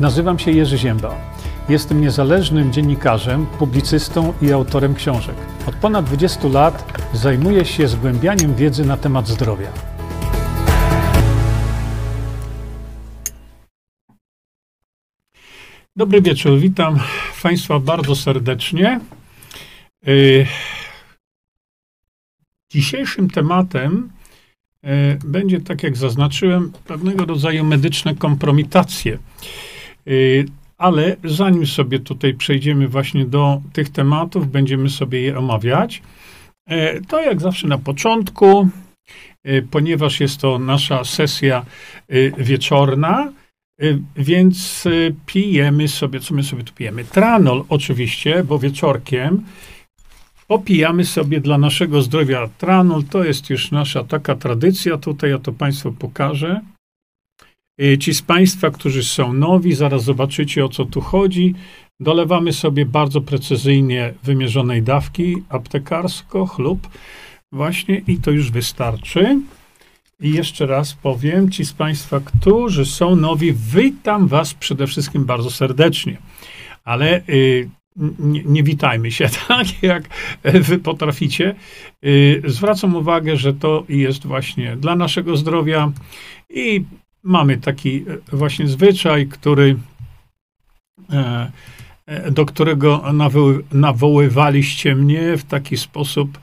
Nazywam się Jerzy Ziemba. Jestem niezależnym dziennikarzem, publicystą i autorem książek. Od ponad 20 lat zajmuję się zgłębianiem wiedzy na temat zdrowia. Dobry wieczór, witam Państwa bardzo serdecznie. Y, dzisiejszym tematem y, będzie, tak jak zaznaczyłem, pewnego rodzaju medyczne kompromitacje. Y, ale zanim sobie tutaj przejdziemy właśnie do tych tematów, będziemy sobie je omawiać, e, to jak zawsze na początku, e, ponieważ jest to nasza sesja e, wieczorna, więc pijemy sobie, co my sobie tu pijemy? Tranol oczywiście, bo wieczorkiem popijamy sobie dla naszego zdrowia tranol. To jest już nasza taka tradycja. Tutaj ja to Państwu pokażę. Y, ci z Państwa, którzy są nowi, zaraz zobaczycie o co tu chodzi. Dolewamy sobie bardzo precyzyjnie wymierzonej dawki aptekarsko, chlub, właśnie i to już wystarczy. I jeszcze raz powiem, ci z Państwa, którzy są nowi, witam Was przede wszystkim bardzo serdecznie. Ale y, nie, nie, witajmy się tak, jak Wy potraficie. Y, zwracam uwagę, że to jest właśnie dla naszego zdrowia i mamy taki e, właśnie zwyczaj, który, e, e, do którego nawoływaliście mnie w taki sposób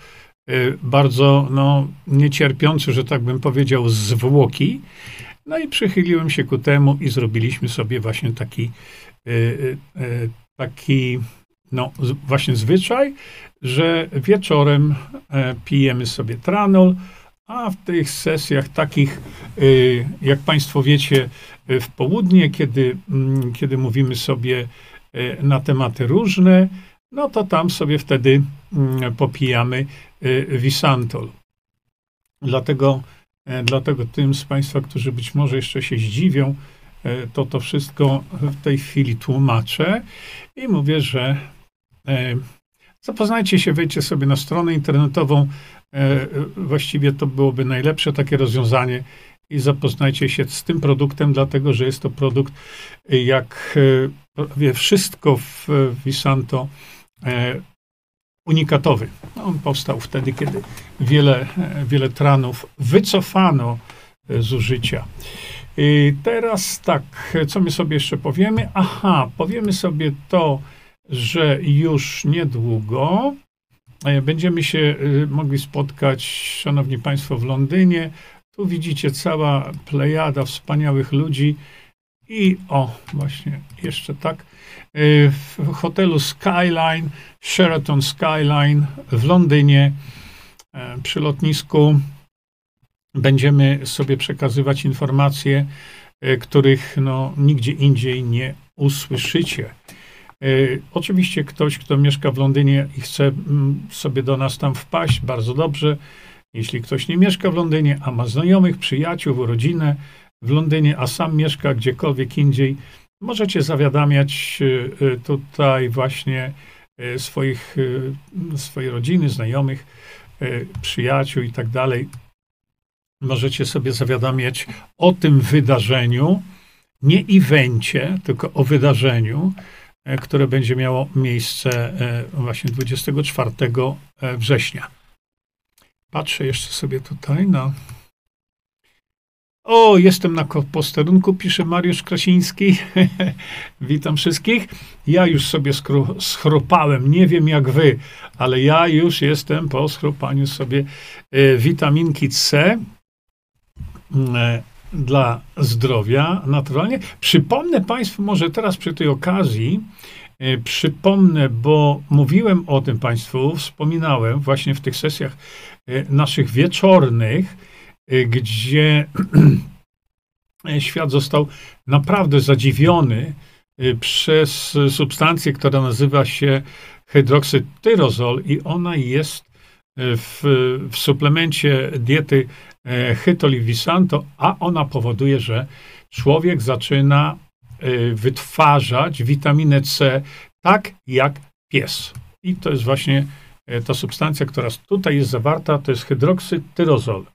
bardzo no, niecierpiący, że tak bym powiedział, zwłoki. No i przychyliłem się ku temu i zrobiliśmy sobie właśnie taki, taki no, właśnie zwyczaj, że wieczorem pijemy sobie tranol, a w tych sesjach takich, y, jak Państwo wiecie, y, w południe, kiedy, mm, kiedy mówimy sobie y, na tematy różne, no to tam sobie wtedy mm, popijamy Visantol. Dlatego, dlatego tym z Państwa, którzy być może jeszcze się zdziwią, to to wszystko w tej chwili tłumaczę i mówię, że zapoznajcie się, wejdźcie sobie na stronę internetową E, właściwie to byłoby najlepsze takie rozwiązanie i zapoznajcie się z tym produktem, dlatego że jest to produkt, jak e, wie wszystko w Visanto, e, unikatowy. On powstał wtedy, kiedy wiele, wiele tranów wycofano z użycia. I teraz tak, co my sobie jeszcze powiemy? Aha, powiemy sobie to, że już niedługo E, będziemy się e, mogli spotkać, szanowni państwo, w Londynie. Tu widzicie cała plejada wspaniałych ludzi. I o, właśnie jeszcze tak, e, w hotelu Skyline, Sheraton Skyline w Londynie, przy lotnisku, będziemy sobie przekazywać informacje, których no, nigdzie indziej nie usłyszycie. E, oczywiście ktoś, kto mieszka w Londynie i chce mm, sobie do nas tam wpaść, bardzo dobrze. Jeśli ktoś nie mieszka w Londynie, a ma znajomych, przyjaciół, rodzinę w Londynie, a sam mieszka gdziekolwiek indziej, możecie zawiadamiać e, e, tutaj właśnie swoich, swojej rodziny, znajomych, przyjaciół i tak dalej. Możecie sobie zawiadamiać o tym wydarzeniu, nie evencie, tylko o wydarzeniu, które będzie miało miejsce e, właśnie 24 e, września. Patrzę jeszcze sobie tutaj na. O, jestem na posterunku, pisze Mariusz Krasiński. Witam wszystkich. Ja już sobie schrupałem, nie wiem jak wy, ale ja już jestem po schrupaniu sobie witaminki C dla zdrowia naturalnie. Przypomnę Państwu może teraz przy tej okazji, e, przypomnę, bo mówiłem o tym Państwu, wspominałem właśnie w tych sesjach e, naszych wieczornych, e, gdzie świat został naprawdę zadziwiony przez substancję, która nazywa się hydroksytyrozol i ona jest w, w suplemencie diety E, Hytolivisanto, a ona powoduje, że człowiek zaczyna e, wytwarzać witaminę C tak jak pies. I to jest właśnie e, ta substancja, która tutaj jest zawarta, to jest hydroksytyrozol.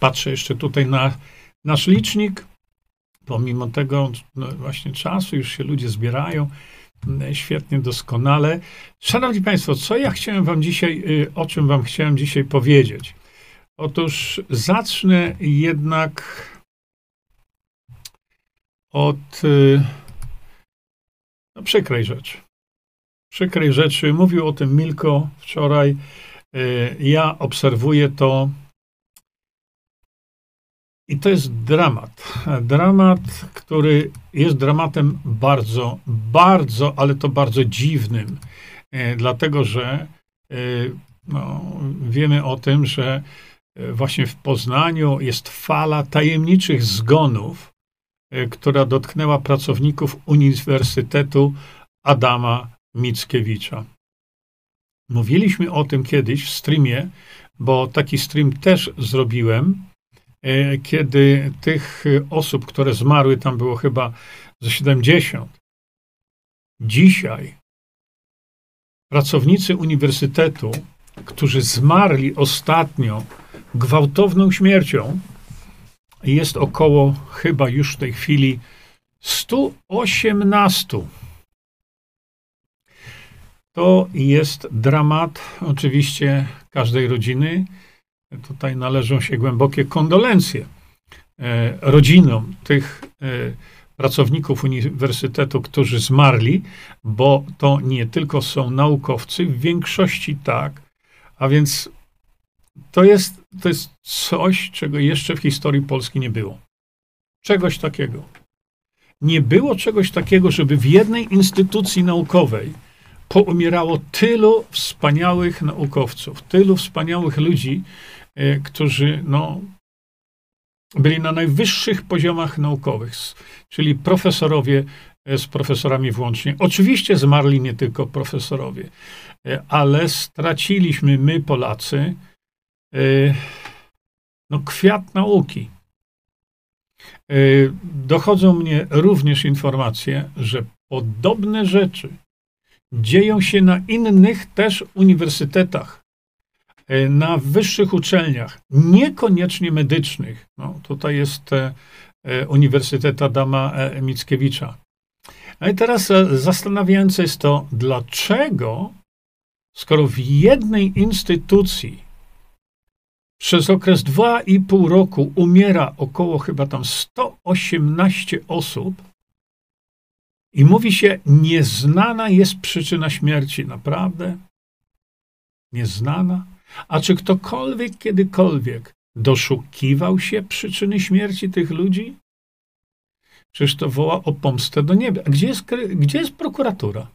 Patrzę jeszcze tutaj na nasz licznik. pomimo tego no właśnie czasu, już się ludzie zbierają, świetnie, doskonale. Szanowni Państwo, co ja chciałem Wam dzisiaj, y, o czym Wam chciałem dzisiaj powiedzieć? Otóż zacznę jednak od y, no, przykrej rzeczy. Przykrej rzeczy. Mówił o tym Milko wczoraj. Y, ja obserwuję to i to jest dramat. Dramat, który jest dramatem bardzo, bardzo, ale to bardzo dziwnym, e, dlatego że e, no, wiemy o tym, że e, właśnie w Poznaniu jest fala tajemniczych zgonów, która dotknęła pracowników Uniwersytetu Adama Mickiewicza. Mówiliśmy o tym kiedyś w streamie, bo taki stream też zrobiłem kiedy tych osób, które zmarły, tam było chyba ze 70. Dzisiaj pracownicy uniwersytetu, którzy zmarli ostatnio gwałtowną śmiercią, jest około chyba już w tej chwili 118. To jest dramat oczywiście każdej rodziny. Tutaj należą się głębokie kondolencje e, rodzinom tych e, pracowników uniwersytetu, którzy zmarli, bo to nie tylko są naukowcy, w większości tak, a więc to jest, to jest coś, czego jeszcze w historii Polski nie było. Czegoś takiego. Nie było czegoś takiego, żeby w jednej instytucji naukowej poumierało tylu wspaniałych naukowców, tylu wspaniałych ludzi, którzy no, byli na najwyższych poziomach naukowych, czyli profesorowie e, z profesorami włącznie. Oczywiście zmarli nie tylko profesorowie, e, ale straciliśmy my, Polacy, no, kwiat nauki. Dochodzą mnie również informacje, że podobne rzeczy dzieją się na innych też uniwersytetach na wyższych uczelniach, niekoniecznie medycznych, no, tutaj jest e, e, Uniwersytet Adama Mickiewicza. No i teraz zastanawiające jest to, dlaczego, skoro w jednej instytucji przez okres 2,5 roku umiera około chyba tam 118 osób i mówi się, nieznana jest przyczyna śmierci. Naprawdę? Nieznana? A czy ktokolwiek kiedykolwiek doszukiwał się przyczyny śmierci tych ludzi? Czyż to woła o pomstę do nieba. Gdzie jest, gdzie jest prokuratura?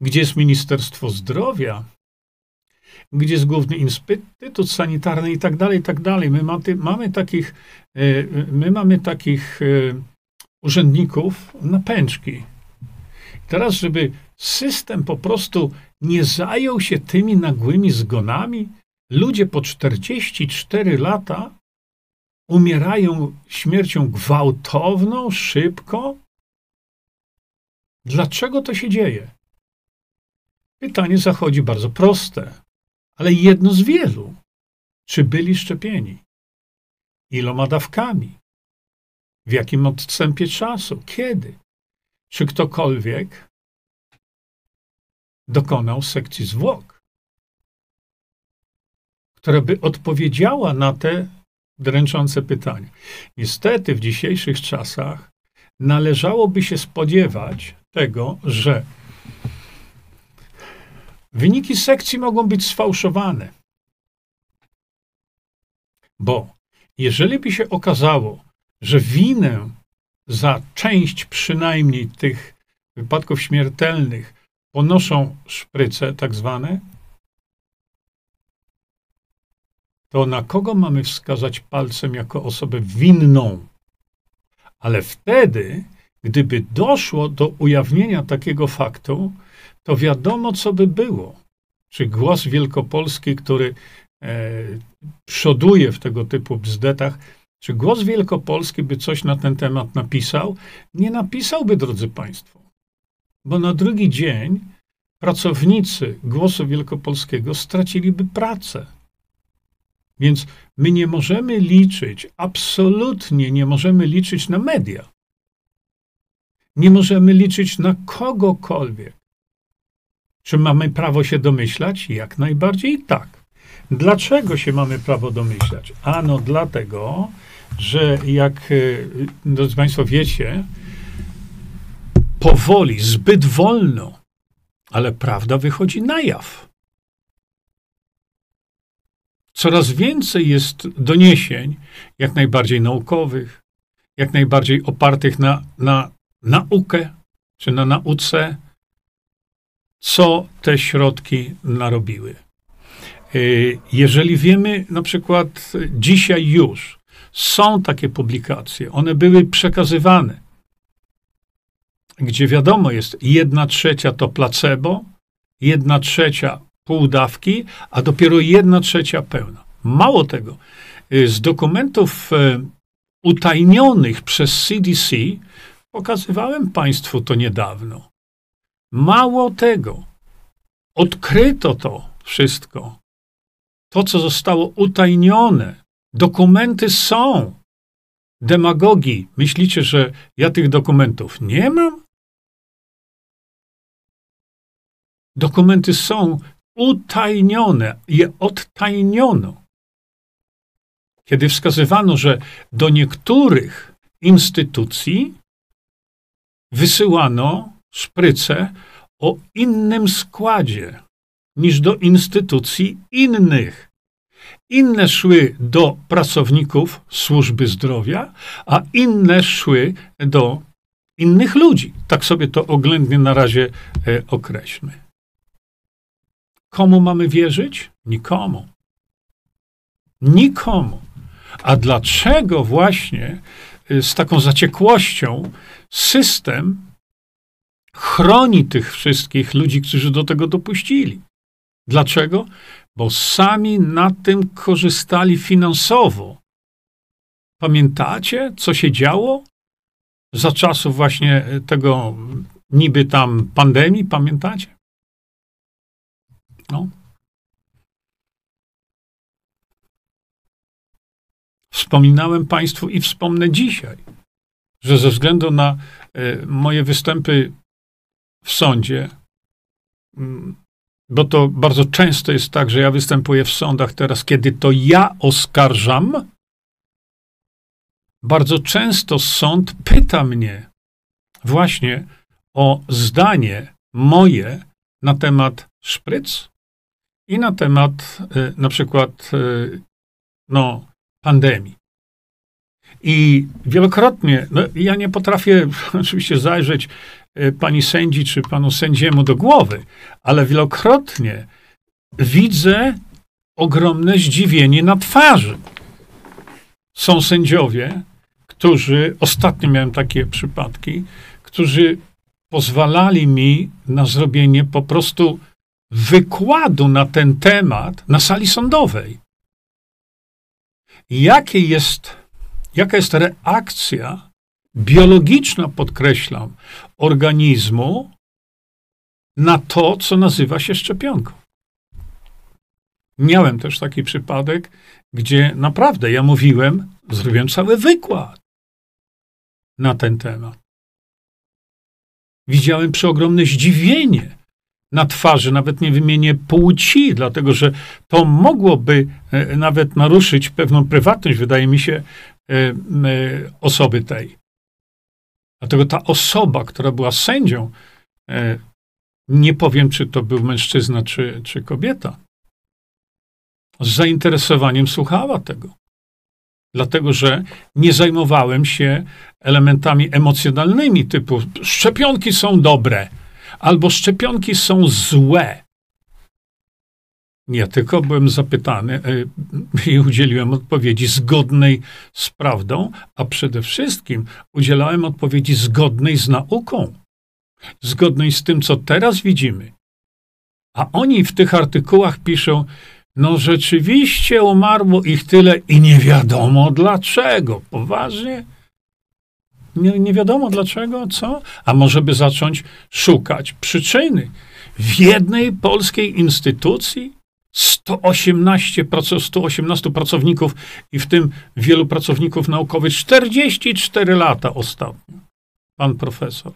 Gdzie jest Ministerstwo Zdrowia? Gdzie jest Główny Instytut Sanitarny i tak dalej, i tak dalej. My mamy, takich, e, my mamy takich e, urzędników na pęczki. Teraz, żeby system po prostu nie zajął się tymi nagłymi zgonami? Ludzie po 44 lata umierają śmiercią gwałtowną, szybko? Dlaczego to się dzieje? Pytanie zachodzi bardzo proste, ale jedno z wielu. Czy byli szczepieni? Iloma dawkami? W jakim odstępie czasu? Kiedy? Czy ktokolwiek dokonał sekcji zwłok, która by odpowiedziała na te dręczące pytania. Niestety w dzisiejszych czasach należałoby się spodziewać tego, że wyniki sekcji mogą być sfałszowane. Bo jeżeli by się okazało, że winę za część przynajmniej tych wypadków śmiertelnych ponoszą szpryce tak zwane, to na kogo mamy wskazać palcem jako osobę winną? Ale wtedy, gdyby doszło do ujawnienia takiego faktu, to wiadomo, co by było. Czy głos Wielkopolski, który e, przoduje w tego typu bzdetach, czy głos Wielkopolski by coś na ten temat napisał? Nie napisałby, drodzy Państwo bo na drugi dzień pracownicy Głosu Wielkopolskiego straciliby pracę. Więc my nie możemy liczyć, absolutnie nie możemy liczyć na media. Nie możemy liczyć na kogokolwiek. Czy mamy prawo się domyślać? Jak najbardziej tak. Dlaczego się mamy prawo domyślać? Ano dlatego, że jak, e, drodzy Państwo, wiecie, powoli, zbyt wolno, ale prawda wychodzi na jaw. Coraz więcej jest doniesień, jak najbardziej naukowych, jak najbardziej opartych na, na naukę czy na nauce, co te środki narobiły. Y, jeżeli wiemy, na przykład dzisiaj już są takie publikacje, one były przekazywane, gdzie wiadomo jest, jedna trzecia to placebo, jedna trzecia półdawki, a dopiero jedna trzecia pełna. Mało tego, y, z dokumentów y, utajnionych przez CDC pokazywałem Państwu to niedawno. Mało tego, odkryto to wszystko. To, co zostało utajnione, dokumenty są. Demagogii. Myślicie, że ja tych dokumentów nie mam? Dokumenty są utajnione, je odtajniono. Kiedy wskazywano, że do niektórych instytucji wysyłano szpryce o innym składzie niż do instytucji innych. Inne szły do pracowników służby zdrowia, a inne szły do innych ludzi. Tak sobie to oględnie na razie e, określmy. Komu mamy wierzyć? Nikomu. Nikomu. A dlaczego właśnie e, z taką zaciekłością system chroni tych wszystkich ludzi, którzy do tego dopuścili. Dlaczego? Bo sami na tym korzystali finansowo. Pamiętacie, co się działo za czasów właśnie tego niby tam pandemii? Pamiętacie? No. Wspominałem Państwu i wspomnę dzisiaj, że ze względu na y, moje występy w sądzie, mm, bo to bardzo często jest tak, że ja występuję w sądach teraz, kiedy to ja oskarżam. Bardzo często sąd pyta mnie właśnie o zdanie moje na temat szpryc i na temat y, na przykład y, no, pandemii. I wielokrotnie, no, ja nie potrafię oczywiście zajrzeć E, pani sędzi czy panu sędziemu do głowy, ale wielokrotnie widzę ogromne zdziwienie na twarzy. Są sędziowie, którzy, ostatnio miałem takie przypadki, którzy pozwalali mi na zrobienie po prostu wykładu na ten temat na sali sądowej. Jakie jest, jaka jest reakcja biologiczna, podkreślam, organizmu na to, co nazywa się szczepionką. Miałem też taki przypadek, gdzie naprawdę ja mówiłem, zrobiłem cały wykład na ten temat. Widziałem przeogromne zdziwienie na twarzy, nawet nie wymienię płci, dlatego że to mogłoby e, nawet naruszyć pewną prywatność, wydaje mi się, e, e, osoby tej. Dlatego ta osoba, która była sędzią, nie powiem, czy to był mężczyzna, czy, czy kobieta, z zainteresowaniem słuchała tego. Dlatego, że nie zajmowałem się elementami emocjonalnymi, typu szczepionki są dobre, albo szczepionki są złe. Nie, tylko byłem zapytany e, i udzieliłem odpowiedzi zgodnej z prawdą, a przede wszystkim udzielałem odpowiedzi zgodnej z nauką, zgodnej z tym, co teraz widzimy. A oni w tych artykułach piszą, no rzeczywiście umarło ich tyle i nie wiadomo dlaczego. Poważnie? Nie, nie wiadomo dlaczego, co? A może by zacząć szukać przyczyny w jednej polskiej instytucji? 118, 118 pracowników i w tym wielu pracowników naukowych 44 lata ostatnio. Pan profesor.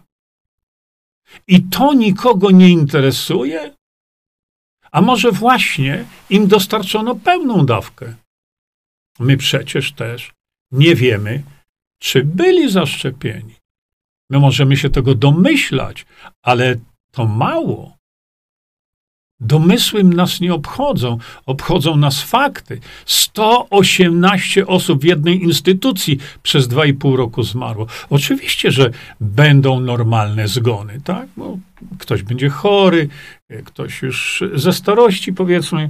I to nikogo nie interesuje? A może właśnie im dostarczono pełną dawkę? My przecież też nie wiemy, czy byli zaszczepieni. My możemy się tego domyślać, ale to mało. Domysły nas nie obchodzą, obchodzą nas fakty. 118 osób w jednej instytucji przez 2,5 roku zmarło. Oczywiście, że będą normalne zgony, tak? Bo ktoś będzie chory, ktoś już ze starości, powiedzmy,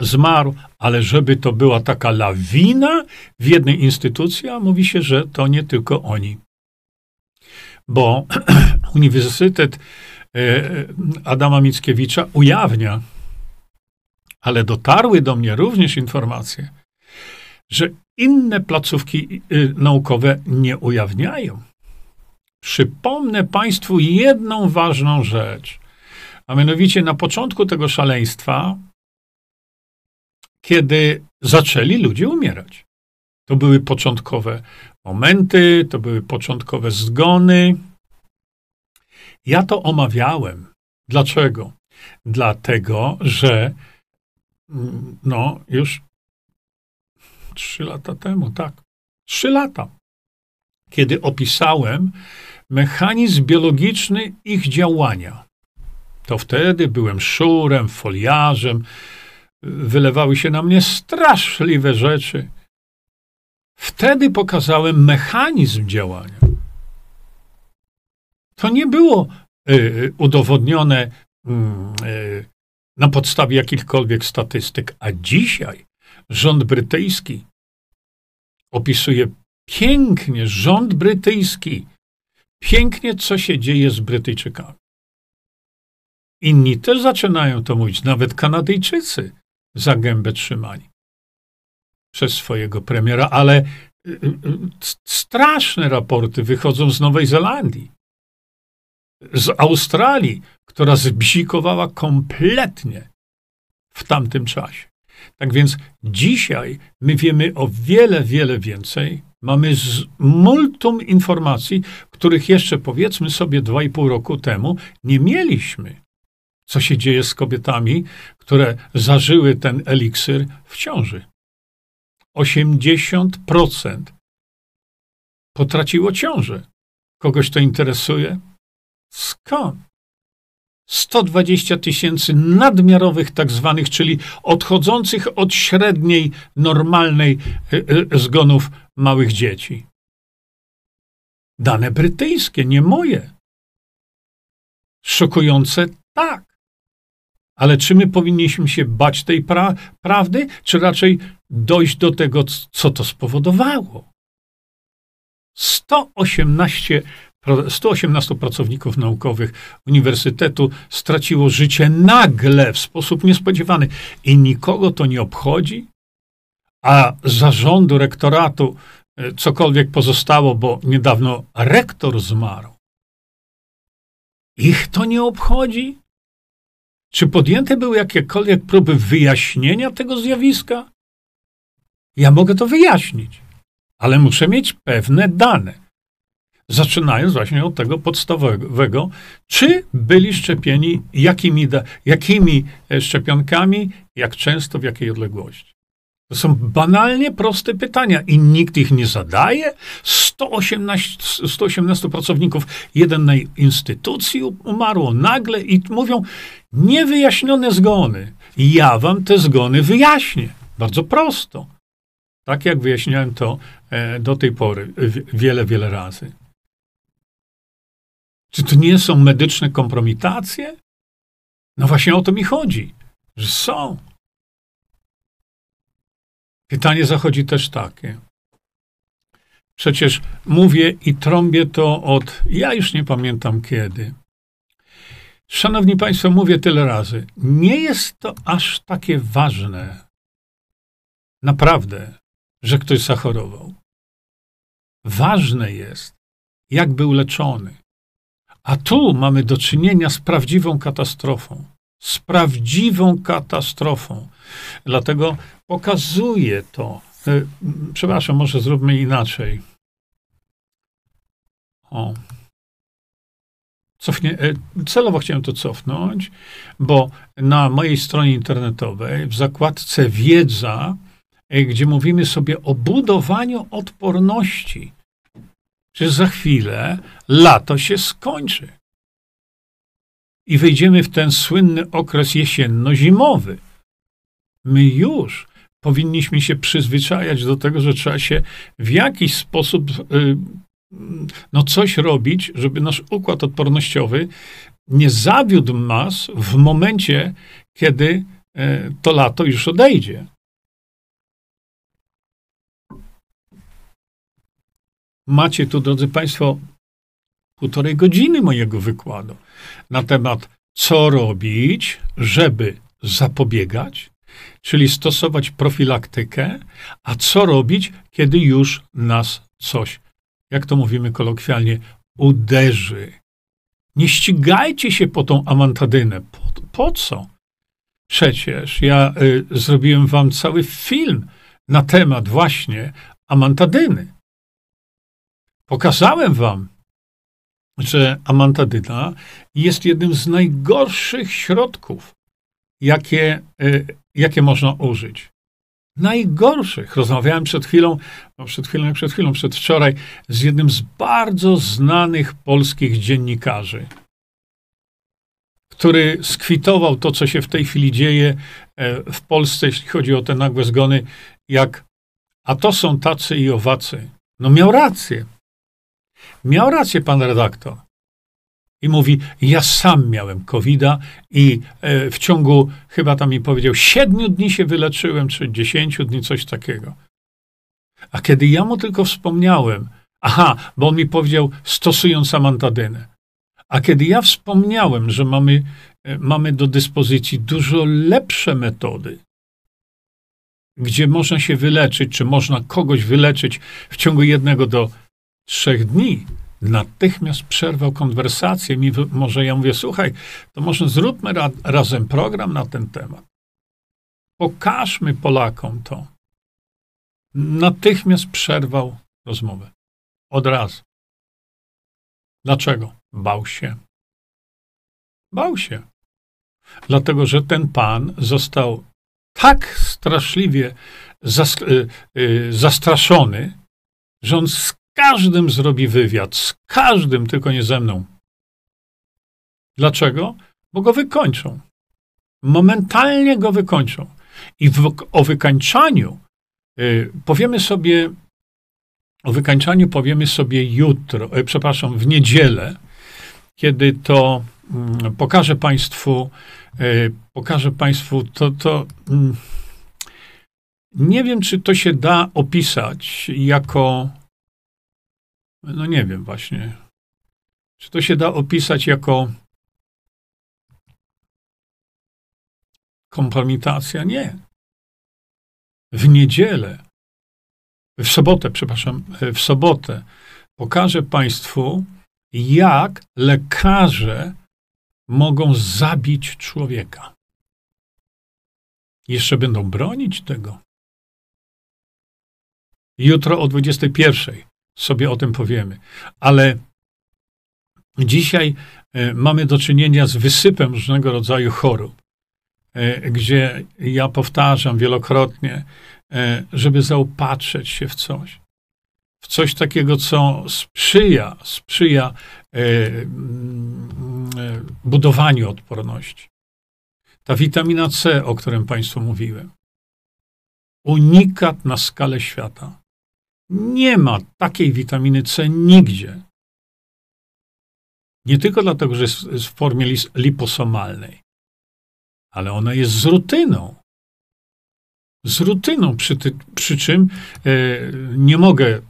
zmarł, ale żeby to była taka lawina w jednej instytucji, a mówi się, że to nie tylko oni. Bo Uniwersytet e, Adama Mickiewicza ujawnia, ale dotarły do mnie również informacje, że inne placówki y, naukowe nie ujawniają. Przypomnę Państwu jedną ważną rzecz, a mianowicie na początku tego szaleństwa kiedy zaczęli ludzie umierać. To były początkowe momenty, to były początkowe zgony. Ja to omawiałem. Dlaczego? Dlatego, że mm, no już trzy lata temu, tak, trzy lata, kiedy opisałem mechanizm biologiczny ich działania. To wtedy byłem szurem, foliarzem, wylewały się na mnie straszliwe rzeczy. Wtedy pokazałem mechanizm działania. To nie było y, udowodnione y, na podstawie jakichkolwiek statystyk, a dzisiaj rząd brytyjski opisuje pięknie, rząd brytyjski, pięknie, co się dzieje z Brytyjczykami. Inni też zaczynają to mówić, nawet Kanadyjczycy za gębę trzymani przez swojego premiera, ale y, y, y, straszne raporty wychodzą z Nowej Zelandii, z Australii, która zbzikowała kompletnie w tamtym czasie. Tak więc dzisiaj my wiemy o wiele, wiele więcej. Mamy z multum informacji, których jeszcze powiedzmy sobie dwa i pół roku temu nie mieliśmy co się dzieje z kobietami, które zażyły ten eliksir w ciąży. 80% potraciło ciążę. Kogoś to interesuje? Skąd? 120 tysięcy nadmiarowych, tak zwanych, czyli odchodzących od średniej, normalnej y, y, zgonów małych dzieci. Dane brytyjskie, nie moje. Szokujące tak. Ale czy my powinniśmy się bać tej pra prawdy, czy raczej dojść do tego, co to spowodowało? 118, 118 pracowników naukowych Uniwersytetu straciło życie nagle, w sposób niespodziewany i nikogo to nie obchodzi, a zarządu rektoratu e, cokolwiek pozostało, bo niedawno rektor zmarł. Ich to nie obchodzi? Czy podjęte były jakiekolwiek próby wyjaśnienia tego zjawiska? Ja mogę to wyjaśnić, ale muszę mieć pewne dane. Zaczynając właśnie od tego podstawowego, czy byli szczepieni, jakimi, jakimi e, szczepionkami, jak często, w jakiej odległości. To są banalnie proste pytania i nikt ich nie zadaje. 118, 118 pracowników jednej instytucji umarło nagle i mówią niewyjaśnione zgony. Ja wam te zgony wyjaśnię. Bardzo prosto. Tak jak wyjaśniałem to e, do tej pory wiele, wiele razy. Czy to nie są medyczne kompromitacje? No właśnie o to mi chodzi, że są. Pytanie zachodzi też takie. Przecież mówię i trąbię to od, ja już nie pamiętam kiedy. Szanowni Państwo, mówię tyle razy. Nie jest to aż takie ważne, naprawdę, że ktoś zachorował. Ważne jest, jak był leczony. A tu mamy do czynienia z prawdziwą katastrofą. z prawdziwą katastrofą. Dlatego pokazuje to. E, przepraszam, może zróbmy inaczej. O. Cofnie, e, celowo chciałem to cofnąć, bo na mojej stronie internetowej, w zakładce Wiedza, e, gdzie mówimy sobie o budowaniu odporności, że za chwilę lato się skończy i wejdziemy w ten słynny okres jesienno-zimowy. My już powinniśmy się przyzwyczajać do tego, że trzeba się w jakiś sposób y, no coś robić, żeby nasz układ odpornościowy nie zawiódł nas w momencie, kiedy e, to lato już odejdzie. Macie tu, drodzy Państwo, półtorej godziny mojego wykładu na temat, co robić, żeby zapobiegać, czyli stosować profilaktykę, a co robić, kiedy już nas coś jak to mówimy kolokwialnie, uderzy. Nie ścigajcie się po tą amantadynę. Po, po co? Przecież ja y, zrobiłem wam cały film na temat właśnie amantadyny. Pokazałem wam, że amantadyna jest jednym z najgorszych środków, jakie, y, jakie można użyć najgorszych. Rozmawiałem przed chwilą, no przed chwilą, przed chwilą, przedwczoraj, z jednym z bardzo znanych polskich dziennikarzy, który skwitował to, co się w tej chwili dzieje e, w Polsce, jeśli chodzi o te nagłe zgony, jak a to są tacy i owacy. No miał rację. Miał rację pan redaktor i mówi: Ja sam miałem covid i e, w ciągu, chyba tam mi powiedział, siedmiu dni się wyleczyłem, czy dziesięciu dni, coś takiego. A kiedy ja mu tylko wspomniałem, aha, bo on mi powiedział, stosując amantadynę. A kiedy ja wspomniałem, że mamy, e, mamy do dyspozycji dużo lepsze metody, gdzie można się wyleczyć, czy można kogoś wyleczyć w ciągu jednego do trzech dni, natychmiast przerwał konwersację. Mi, może ja mówię, słuchaj, to może zróbmy ra, razem program na ten temat. Pokażmy Polakom to. Natychmiast przerwał rozmowę. Od razu. Dlaczego? Bał się. Bał się. Dlatego, że ten pan został tak straszliwie zas, y, y, zastraszony, że on każdym zrobi wywiad, z każdym, tylko nie ze mną. Dlaczego? Bo go wykończą. Momentalnie go wykończą. I w, o wykańczaniu y, powiemy sobie, o wykańczaniu powiemy sobie jutro, y, przepraszam, w niedzielę, kiedy to y, pokażę Państwu, y, pokażę Państwu to, to mm, nie wiem, czy to się da opisać jako no nie wiem właśnie. Czy to się da opisać jako kompromitacja? Nie. W niedzielę, w sobotę, przepraszam, w sobotę pokażę Państwu, jak lekarze mogą zabić człowieka. Jeszcze będą bronić tego. Jutro o 21 sobie o tym powiemy. Ale dzisiaj e, mamy do czynienia z wysypem różnego rodzaju chorób, e, gdzie ja powtarzam wielokrotnie, e, żeby zaopatrzyć się w coś. W coś takiego, co sprzyja, sprzyja budowaniu odporności. Ta witamina C, o którym Państwu mówiłem. Unikat na skalę świata. Nie ma takiej witaminy C nigdzie. Nie tylko dlatego, że jest w formie liposomalnej, ale ona jest z rutyną. Z rutyną, przy, ty, przy czym e, nie mogę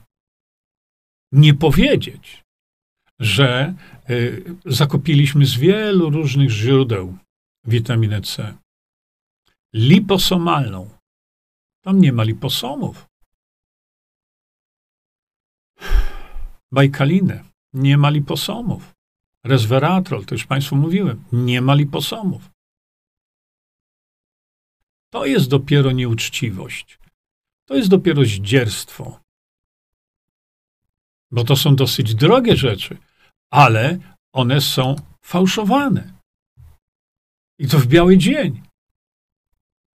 nie powiedzieć, że e, zakupiliśmy z wielu różnych źródeł witaminę C. Liposomalną. Tam nie ma liposomów. Bajkalinę, nie ma liposomów. Resveratrol, to już Państwu mówiłem, nie ma liposomów. To jest dopiero nieuczciwość. To jest dopiero zdzierstwo. Bo to są dosyć drogie rzeczy, ale one są fałszowane. I to w biały dzień.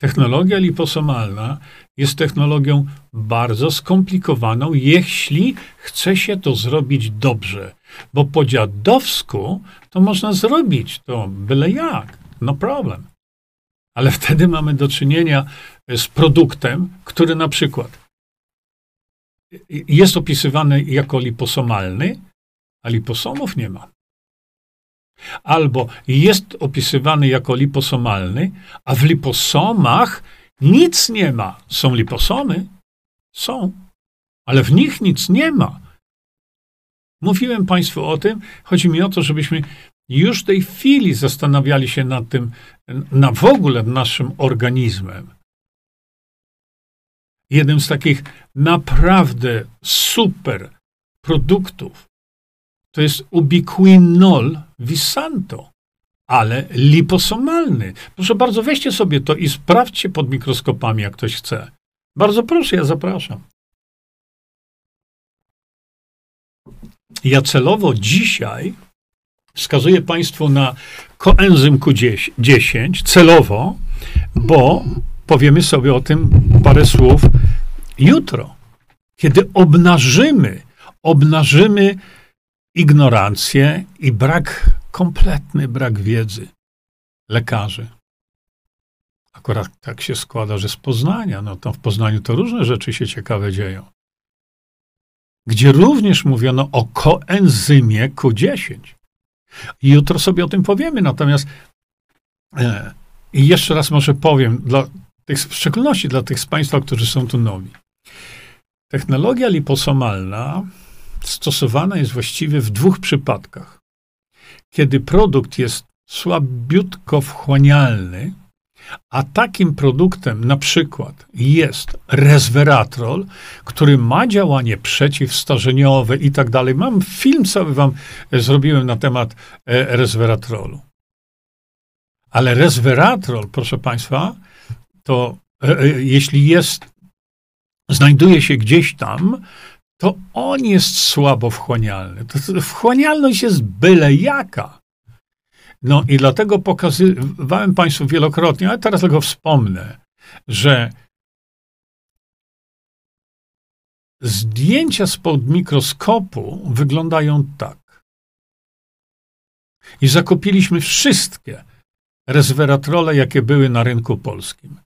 Technologia liposomalna jest technologią bardzo skomplikowaną, jeśli chce się to zrobić dobrze. Bo po dziadowsku to można zrobić to byle jak, no problem. Ale wtedy mamy do czynienia z produktem, który na przykład jest opisywany jako liposomalny, a liposomów nie ma. Albo jest opisywany jako liposomalny, a w liposomach nic nie ma. Są liposomy? Są, ale w nich nic nie ma. Mówiłem Państwu o tym. Chodzi mi o to, żebyśmy już w tej chwili zastanawiali się nad tym, na w ogóle naszym organizmem. Jednym z takich naprawdę super produktów to jest ubiquinol visanto, ale liposomalny. Proszę bardzo, weźcie sobie to i sprawdźcie pod mikroskopami, jak ktoś chce. Bardzo proszę, ja zapraszam. Ja celowo dzisiaj wskazuję Państwu na koenzym Q10, celowo, bo powiemy sobie o tym parę słów jutro, kiedy obnażymy, obnażymy ignorancję i brak, kompletny brak wiedzy lekarzy. Akurat tak się składa, że z Poznania, no to w Poznaniu to różne rzeczy się ciekawe dzieją. Gdzie również mówiono o koenzymie Q10. I jutro sobie o tym powiemy, natomiast e, i jeszcze raz może powiem, dla tych, w szczególności dla tych z Państwa, którzy są tu nowi. Technologia liposomalna stosowana jest właściwie w dwóch przypadkach. Kiedy produkt jest słabiutko wchłanialny, a takim produktem na przykład jest resveratrol, który ma działanie przeciwstarzeniowe i tak dalej. Mam film cały wam zrobiłem na temat e, resveratrolu. Ale resveratrol, proszę państwa, to e, e, jeśli jest, znajduje się gdzieś tam, to on jest słabo wchłanialny. To, wchłanialność jest byle jaka. No i dlatego pokazywałem Państwu wielokrotnie, ale teraz tylko wspomnę, że zdjęcia spod mikroskopu wyglądają tak. I zakupiliśmy wszystkie resveratrole, jakie były na rynku polskim.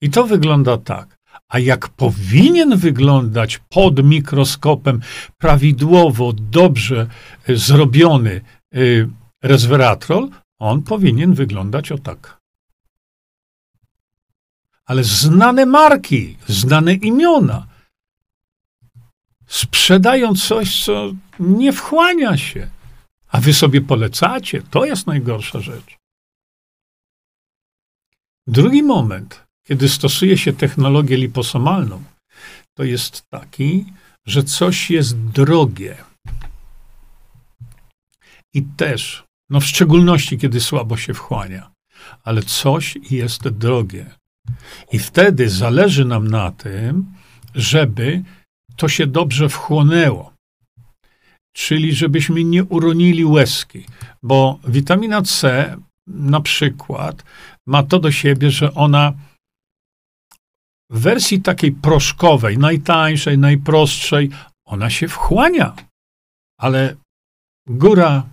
I to wygląda tak. A jak powinien wyglądać pod mikroskopem prawidłowo, dobrze y, zrobiony y, resveratrol, on powinien wyglądać o tak. Ale znane marki, znane imiona sprzedają coś, co nie wchłania się, a wy sobie polecacie. To jest najgorsza rzecz. Drugi moment, kiedy stosuje się technologię liposomalną, to jest taki, że coś jest drogie. I też, no w szczególności, kiedy słabo się wchłania, ale coś jest drogie. I wtedy zależy nam na tym, żeby to się dobrze wchłonęło. Czyli żebyśmy nie uronili łezki, bo witamina C na przykład ma to do siebie, że ona w wersji takiej proszkowej, najtańszej, najprostszej, ona się wchłania, ale góra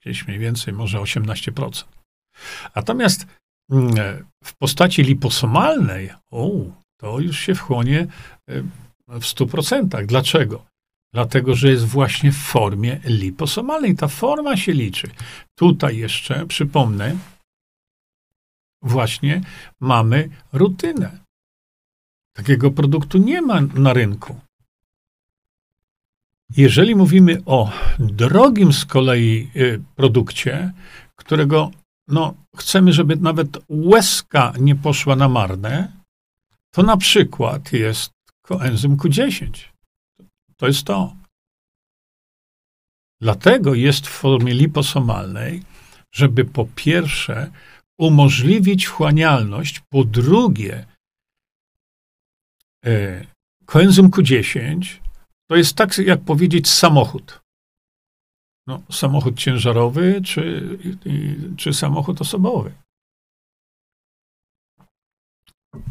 gdzieś mniej więcej może 18%. Natomiast mm, w postaci liposomalnej, o, to już się wchłonie e, w 100%. Dlaczego? Dlatego, że jest właśnie w formie liposomalnej. Ta forma się liczy. Tutaj jeszcze, przypomnę, właśnie mamy rutynę. Takiego produktu nie ma na rynku. Jeżeli mówimy o drogim z kolei y, produkcie, którego no, chcemy, żeby nawet łezka nie poszła na marne, to na przykład jest koenzym Q10. To jest to. Dlatego jest w formie liposomalnej, żeby po pierwsze umożliwić wchłanialność. Po drugie, koenzym Q10 to jest tak, jak powiedzieć samochód. No, samochód ciężarowy czy, czy samochód osobowy.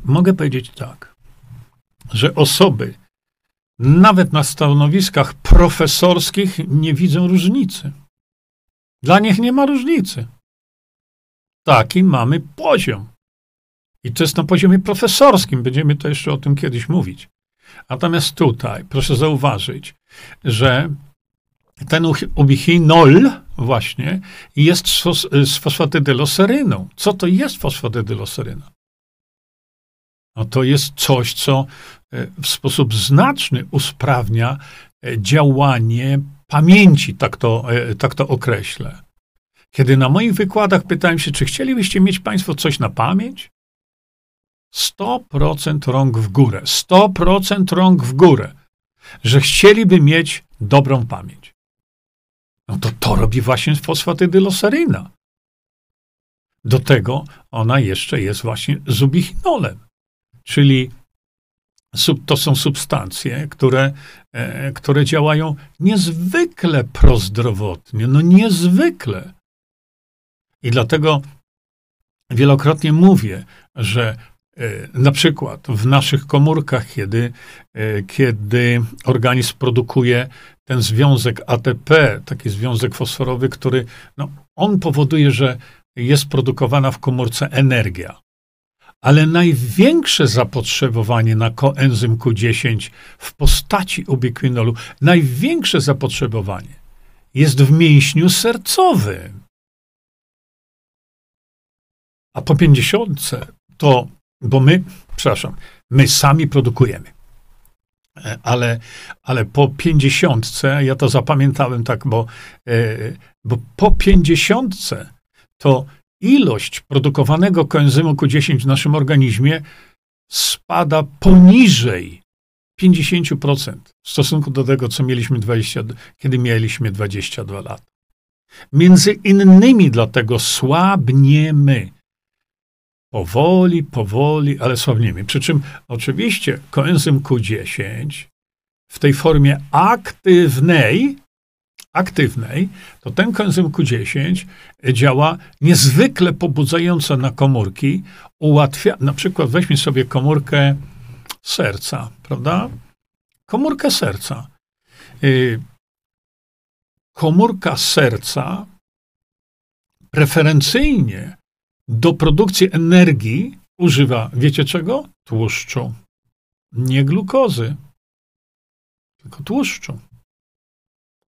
Mogę powiedzieć tak, że osoby, nawet na stanowiskach profesorskich, nie widzą różnicy. Dla nich nie ma różnicy. Taki mamy poziom. I to jest na poziomie profesorskim. Będziemy to jeszcze o tym kiedyś mówić. Natomiast tutaj proszę zauważyć, że ten ubichinol właśnie jest z fosfatydyloseryną. Co to jest fosfatydyloseryna? No to jest coś, co e, w sposób znaczny usprawnia e, działanie pamięci, tak to, e, tak to określę. Kiedy na moich wykładach pytałem się, czy chcielibyście mieć Państwo coś na pamięć? 100% rąk w górę. 100% rąk w górę. Że chcieliby mieć dobrą pamięć. No to to robi właśnie fosfatydyloseryna. Do tego ona jeszcze jest właśnie zubichinolem. Czyli to są substancje, które, e, które działają niezwykle prozdrowotnie, no niezwykle. I dlatego wielokrotnie mówię, że na przykład w naszych komórkach, kiedy, e, kiedy organizm produkuje ten związek ATP, taki związek fosforowy, który no, on powoduje, że jest produkowana w komórce energia. Ale największe zapotrzebowanie na koenzym Q10 w postaci ubiquinolu, największe zapotrzebowanie jest w mięśniu sercowym. A po pięćdziesiątce to, bo my, przepraszam, my sami produkujemy. E, ale, ale po pięćdziesiątce, ja to zapamiętałem tak, bo, e, bo po pięćdziesiątce to ilość produkowanego koenzymu Q10 w naszym organizmie spada poniżej 50% w stosunku do tego, co mieliśmy 20, kiedy mieliśmy 22 lata. Między innymi dlatego słabniemy. Powoli, powoli, ale słabniemy. Przy czym oczywiście koenzym Q10 w tej formie aktywnej aktywnej, to ten koenzym Q10 działa niezwykle pobudzająco na komórki, ułatwia, na przykład weźmy sobie komórkę serca, prawda? Komórkę serca. Y, komórka serca preferencyjnie do produkcji energii używa, wiecie czego? Tłuszczu. Nie glukozy, tylko tłuszczu.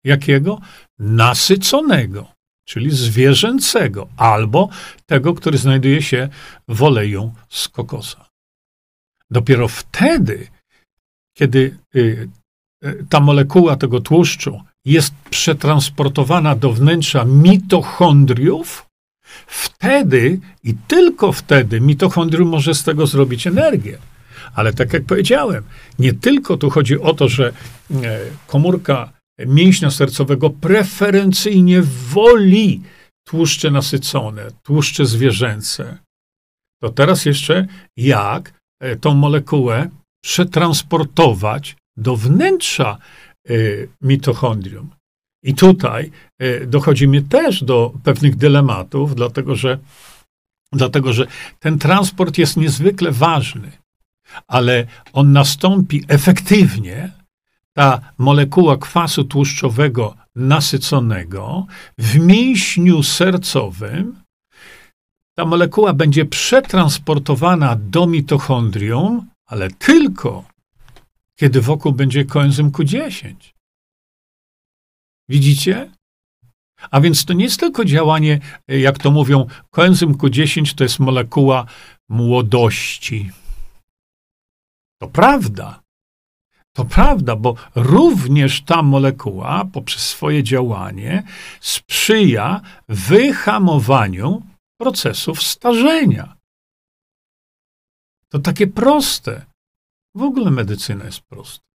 Jakiego? Nasyconego, czyli zwierzęcego, albo tego, który znajduje się w oleju z kokosa. Dopiero wtedy, kiedy y, y, ta molekuła tego tłuszczu jest przetransportowana do wnętrza mitochondriów, wtedy i tylko wtedy mitochondrium może z tego zrobić energię. Ale tak jak powiedziałem, nie tylko tu chodzi o to, że e, komórka mięśnia sercowego preferencyjnie woli tłuszcze nasycone, tłuszcze zwierzęce. To teraz jeszcze jak e, tą molekułę przetransportować do wnętrza e, mitochondrium. I tutaj e, dochodzimy też do pewnych dylematów, dlatego że, dlatego że ten transport jest niezwykle ważny, ale on nastąpi efektywnie ta molekuła kwasu tłuszczowego nasyconego w mięśniu sercowym, ta molekuła będzie przetransportowana do mitochondrium, ale tylko kiedy wokół będzie koenzym Q10. Widzicie? A więc to nie jest tylko działanie, jak to mówią, koenzym Q10 to jest molekuła młodości. To prawda. To prawda, bo również ta molekuła poprzez swoje działanie sprzyja wyhamowaniu procesów starzenia. To takie proste. W ogóle medycyna jest prosta.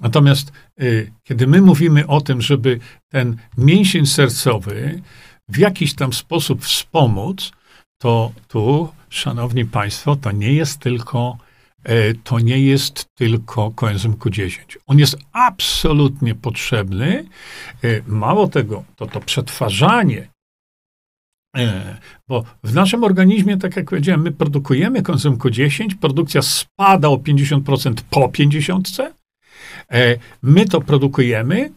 Natomiast y, kiedy my mówimy o tym, żeby ten mięsień sercowy w jakiś tam sposób wspomóc, to tu, szanowni państwo, to nie jest tylko e, to nie jest tylko koenzym Q10. On jest absolutnie potrzebny. E, mało tego, to to przetwarzanie E, bo w naszym organizmie, tak jak powiedziałem, my produkujemy koenzym Q10, produkcja spada o 50% po 50. E, my to produkujemy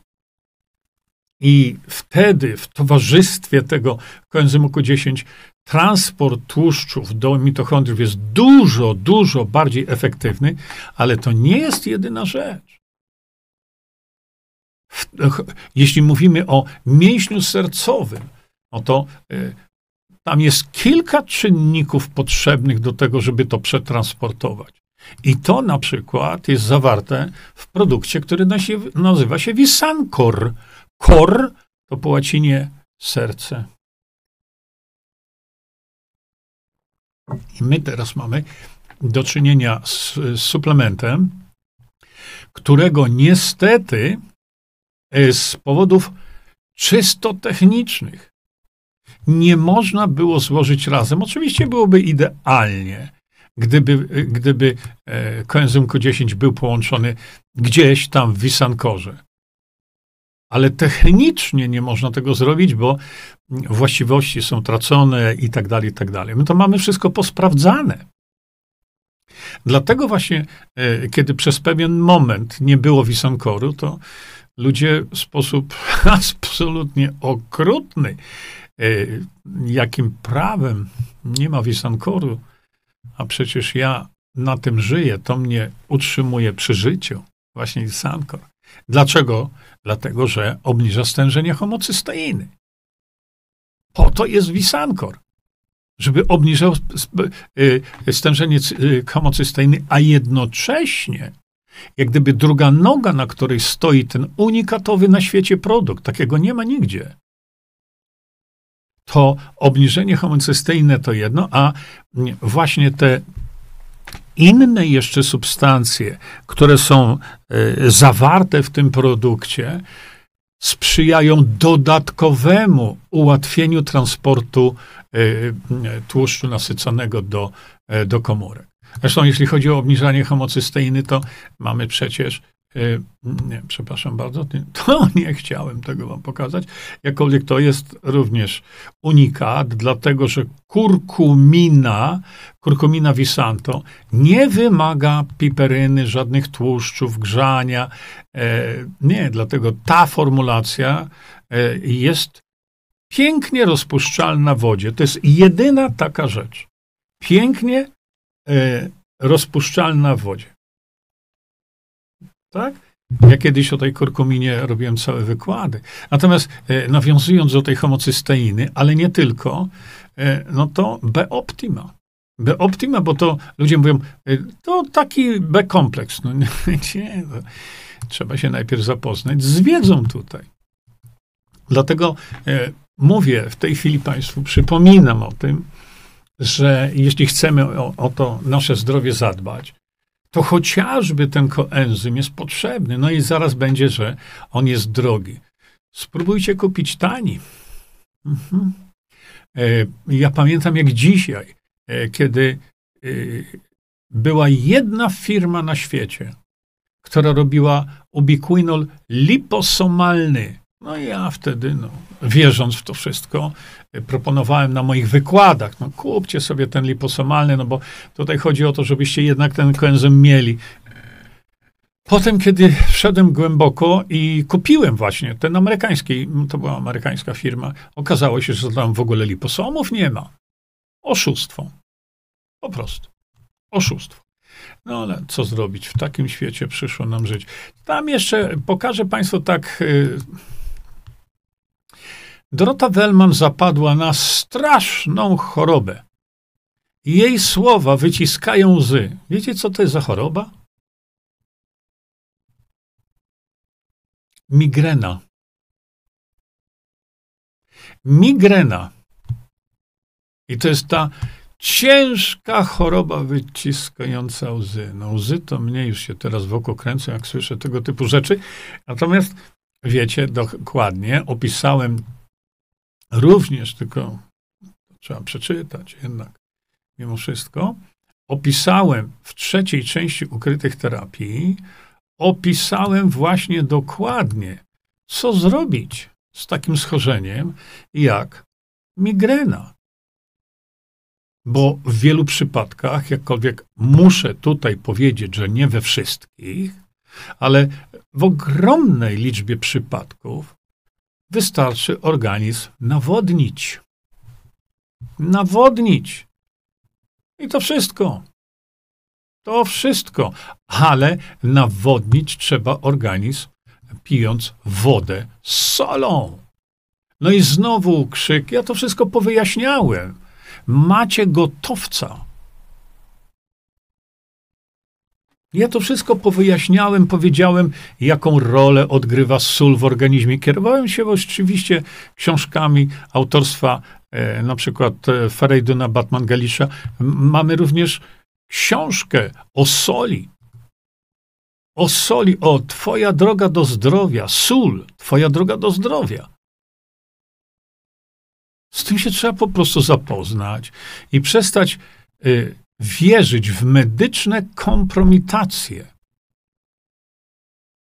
i wtedy w towarzystwie tego koenzymu Q10 transport tłuszczów do mitochondriów jest dużo, dużo bardziej efektywny, ale to nie jest jedyna rzecz. Jeśli mówimy o mięśniu sercowym, no to e, tam jest kilka czynników potrzebnych do tego, żeby to przetransportować. I to na przykład jest zawarte w produkcie, który nazywa się Visancor. Cor to po łacinie serce. I my teraz mamy do czynienia z, z suplementem, którego niestety e, z powodów czysto technicznych nie można było złożyć razem. Oczywiście byłoby idealnie, gdyby, gdyby e, koenzym Q10 był połączony gdzieś tam w Wisankorze. Ale technicznie nie można tego zrobić, bo właściwości są tracone i tak dalej, i tak dalej. My to mamy wszystko posprawdzane. Dlatego właśnie, e, kiedy przez pewien moment nie było Wisankoru, to ludzie w sposób absolutnie okrutny E, jakim prawem nie ma Wisankoru, a przecież ja na tym żyję, to mnie utrzymuje przy życiu, właśnie Wisankor. Dlaczego? Dlatego, że obniża stężenie homocysteiny. Po to jest Wisankor, żeby obniżał e, stężenie e, homocysteiny, a jednocześnie jak gdyby druga noga, na której stoi ten unikatowy na świecie produkt, takiego nie ma nigdzie to obniżenie homocysteiny to jedno, a właśnie te inne jeszcze substancje, które są e, zawarte w tym produkcie, sprzyjają dodatkowemu ułatwieniu transportu e, tłuszczu nasyconego do, e, do komórek. Zresztą, jeśli chodzi o obniżanie homocysteiny, to mamy przecież nie, przepraszam bardzo, to nie chciałem tego wam pokazać. Jakkolwiek to jest również unikat, dlatego że kurkumina, kurkumina visanto nie wymaga piperyny, żadnych tłuszczów, grzania. E, nie, dlatego ta formulacja e, jest pięknie rozpuszczalna w wodzie. To jest jedyna taka rzecz. Pięknie e, rozpuszczalna w wodzie tak? Ja kiedyś o tej kurkuminie robiłem całe wykłady. Natomiast e, nawiązując do tej homocysteiny, ale nie tylko, e, no to B-optima. B-optima, bo to ludzie mówią, e, to taki B-kompleks. No nie, nie no. trzeba się najpierw zapoznać z wiedzą tutaj. Dlatego mówię w tej chwili Państwu, przypominam o tym, że jeśli chcemy o, o to nasze zdrowie zadbać, to chociażby ten koenzym jest potrzebny. No i zaraz będzie, że on jest drogi. Spróbujcie kupić tani. Mhm. E, ja pamiętam jak dzisiaj, e, kiedy e, była jedna firma na świecie, która robiła ubiquinol liposomalny. No i ja wtedy, no, wierząc w to wszystko, proponowałem na moich wykładach, no kupcie sobie ten liposomalny, no bo tutaj chodzi o to, żebyście jednak ten koenzym mieli. Potem, kiedy wszedłem głęboko i kupiłem właśnie ten amerykański, to była amerykańska firma, okazało się, że tam w ogóle liposomów nie ma. Oszustwo. Po prostu. Oszustwo. No ale co zrobić? W takim świecie przyszło nam żyć. Tam jeszcze pokażę Państwu tak. Yy, Dorota Wellman zapadła na straszną chorobę. Jej słowa wyciskają łzy. Wiecie, co to jest za choroba? Migrena. Migrena. I to jest ta ciężka choroba wyciskająca łzy. No łzy to mnie już się teraz wokół kręcą, jak słyszę tego typu rzeczy. Natomiast wiecie dokładnie, opisałem również, tylko trzeba przeczytać jednak, mimo wszystko, opisałem w trzeciej części ukrytych terapii, opisałem właśnie dokładnie, co zrobić z takim schorzeniem jak migrena. Bo w wielu przypadkach, jakkolwiek muszę tutaj powiedzieć, że nie we wszystkich, ale w ogromnej liczbie przypadków wystarczy organizm nawodnić. Nawodnić. I to wszystko. To wszystko. Ale nawodnić trzeba organizm, pijąc wodę z solą. No i znowu krzyk. Ja to wszystko powyjaśniałem. Macie gotowca. Ja to wszystko powyjaśniałem, powiedziałem, jaką rolę odgrywa sól w organizmie. Kierowałem się oczywiście książkami autorstwa e, na przykład e, Ferejduna Batman Galisza. Mamy również książkę o soli. O soli, o Twoja droga do zdrowia, sól, Twoja droga do zdrowia. Z tym się trzeba po prostu zapoznać i przestać y, wierzyć w medyczne kompromitacje,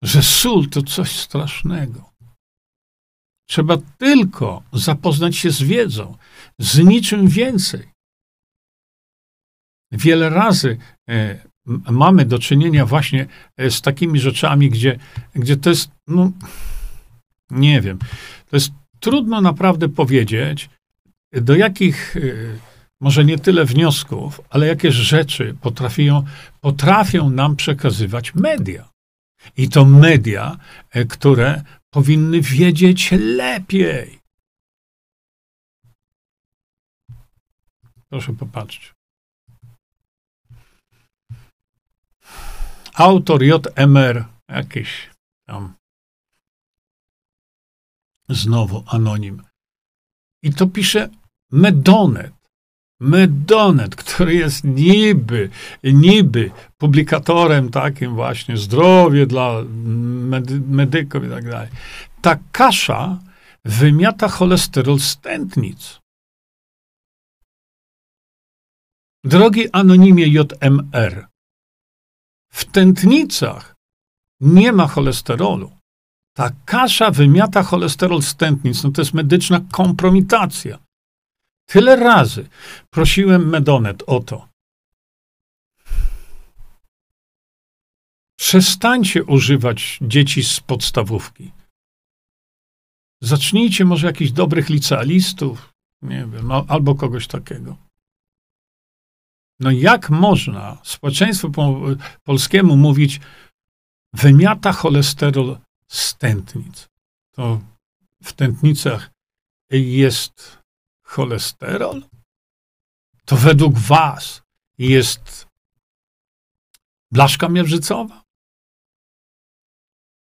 że sól to coś strasznego. Trzeba tylko zapoznać się z wiedzą, z niczym więcej. Wiele razy e, mamy do czynienia właśnie e, z takimi rzeczami, gdzie, gdzie to jest, no, nie wiem, to jest trudno naprawdę powiedzieć, do jakich, e, może nie tyle wniosków, ale jakie rzeczy potrafią, potrafią nam przekazywać media. I to media, które powinny wiedzieć lepiej. Proszę popatrzeć. Autor JMR, jakiś tam znowu anonim. I to pisze Medonet. Medonet, który jest niby, niby publikatorem takim właśnie, zdrowie dla medy medyków i tak dalej. Ta kasza wymiata cholesterol z tętnic. Drogi anonimie JMR, w tętnicach nie ma cholesterolu. Ta kasza wymiata cholesterol z tętnic. No to jest medyczna kompromitacja. Tyle razy prosiłem Medonet o to. Przestańcie używać dzieci z podstawówki. Zacznijcie może jakichś dobrych licealistów, nie wiem, albo kogoś takiego. No jak można społeczeństwu polskiemu mówić, wymiata cholesterol z tętnic? To w tętnicach jest cholesterol? To według was jest blaszka miażdżycowa?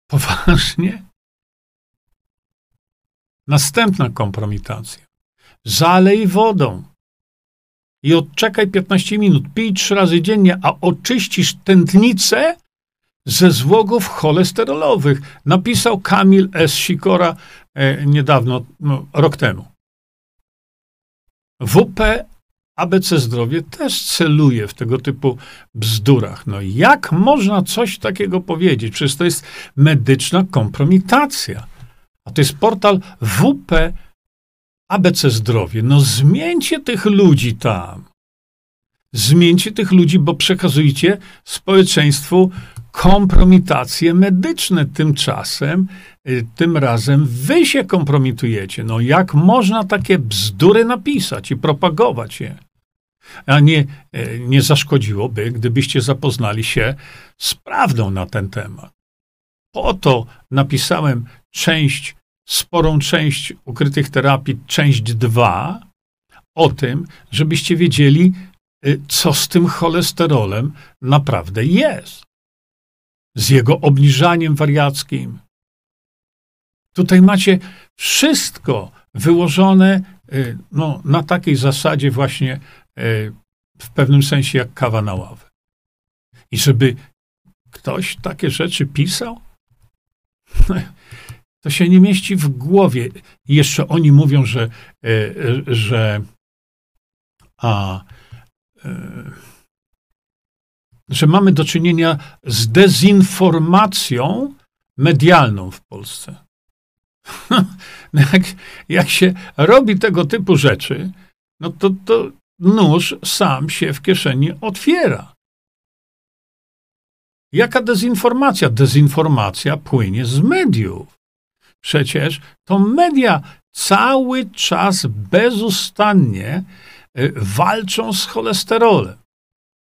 Poważnie? Następna kompromitacja. Zalej wodą i odczekaj 15 minut. Pij trzy razy dziennie, a oczyścisz tętnicę ze złogów cholesterolowych. Napisał Kamil S. Sikora e, niedawno, no, rok temu. WP ABC Zdrowie też celuje w tego typu bzdurach. No jak można coś takiego powiedzieć? Przecież to jest medyczna kompromitacja. A to jest portal WP ABC Zdrowie. No zmieńcie tych ludzi tam. Zmieńcie tych ludzi, bo przekazujcie społeczeństwu kompromitacje medyczne. Tymczasem, y, tym razem wy się kompromitujecie. No jak można takie bzdury napisać i propagować je? A nie, y, nie zaszkodziłoby, gdybyście zapoznali się z prawdą na ten temat. Po to napisałem część sporą część ukrytych terapii, część 2, o tym, żebyście wiedzieli, y, co z tym cholesterolem naprawdę jest. Z jego obniżaniem wariackim. Tutaj macie wszystko wyłożone y, no, na takiej zasadzie właśnie y, w pewnym sensie jak kawa na ławę. I żeby ktoś takie rzeczy pisał? To się nie mieści w głowie. I jeszcze oni mówią, że, że a, że mamy do czynienia z dezinformacją medialną w Polsce. No jak, jak się robi tego typu rzeczy, no to, to nóż sam się w kieszeni otwiera. Jaka dezinformacja? Dezinformacja płynie z mediów. Przecież to media cały czas bezustannie y, walczą z cholesterolem.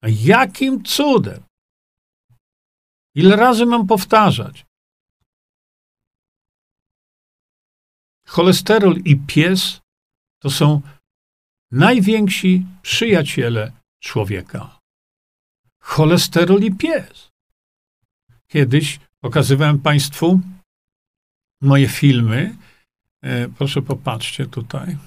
Jakim cudem? Ile razy mam powtarzać? Cholesterol i pies to są najwięksi przyjaciele człowieka. Cholesterol i pies. Kiedyś pokazywałem Państwu moje filmy. E, proszę popatrzcie tutaj.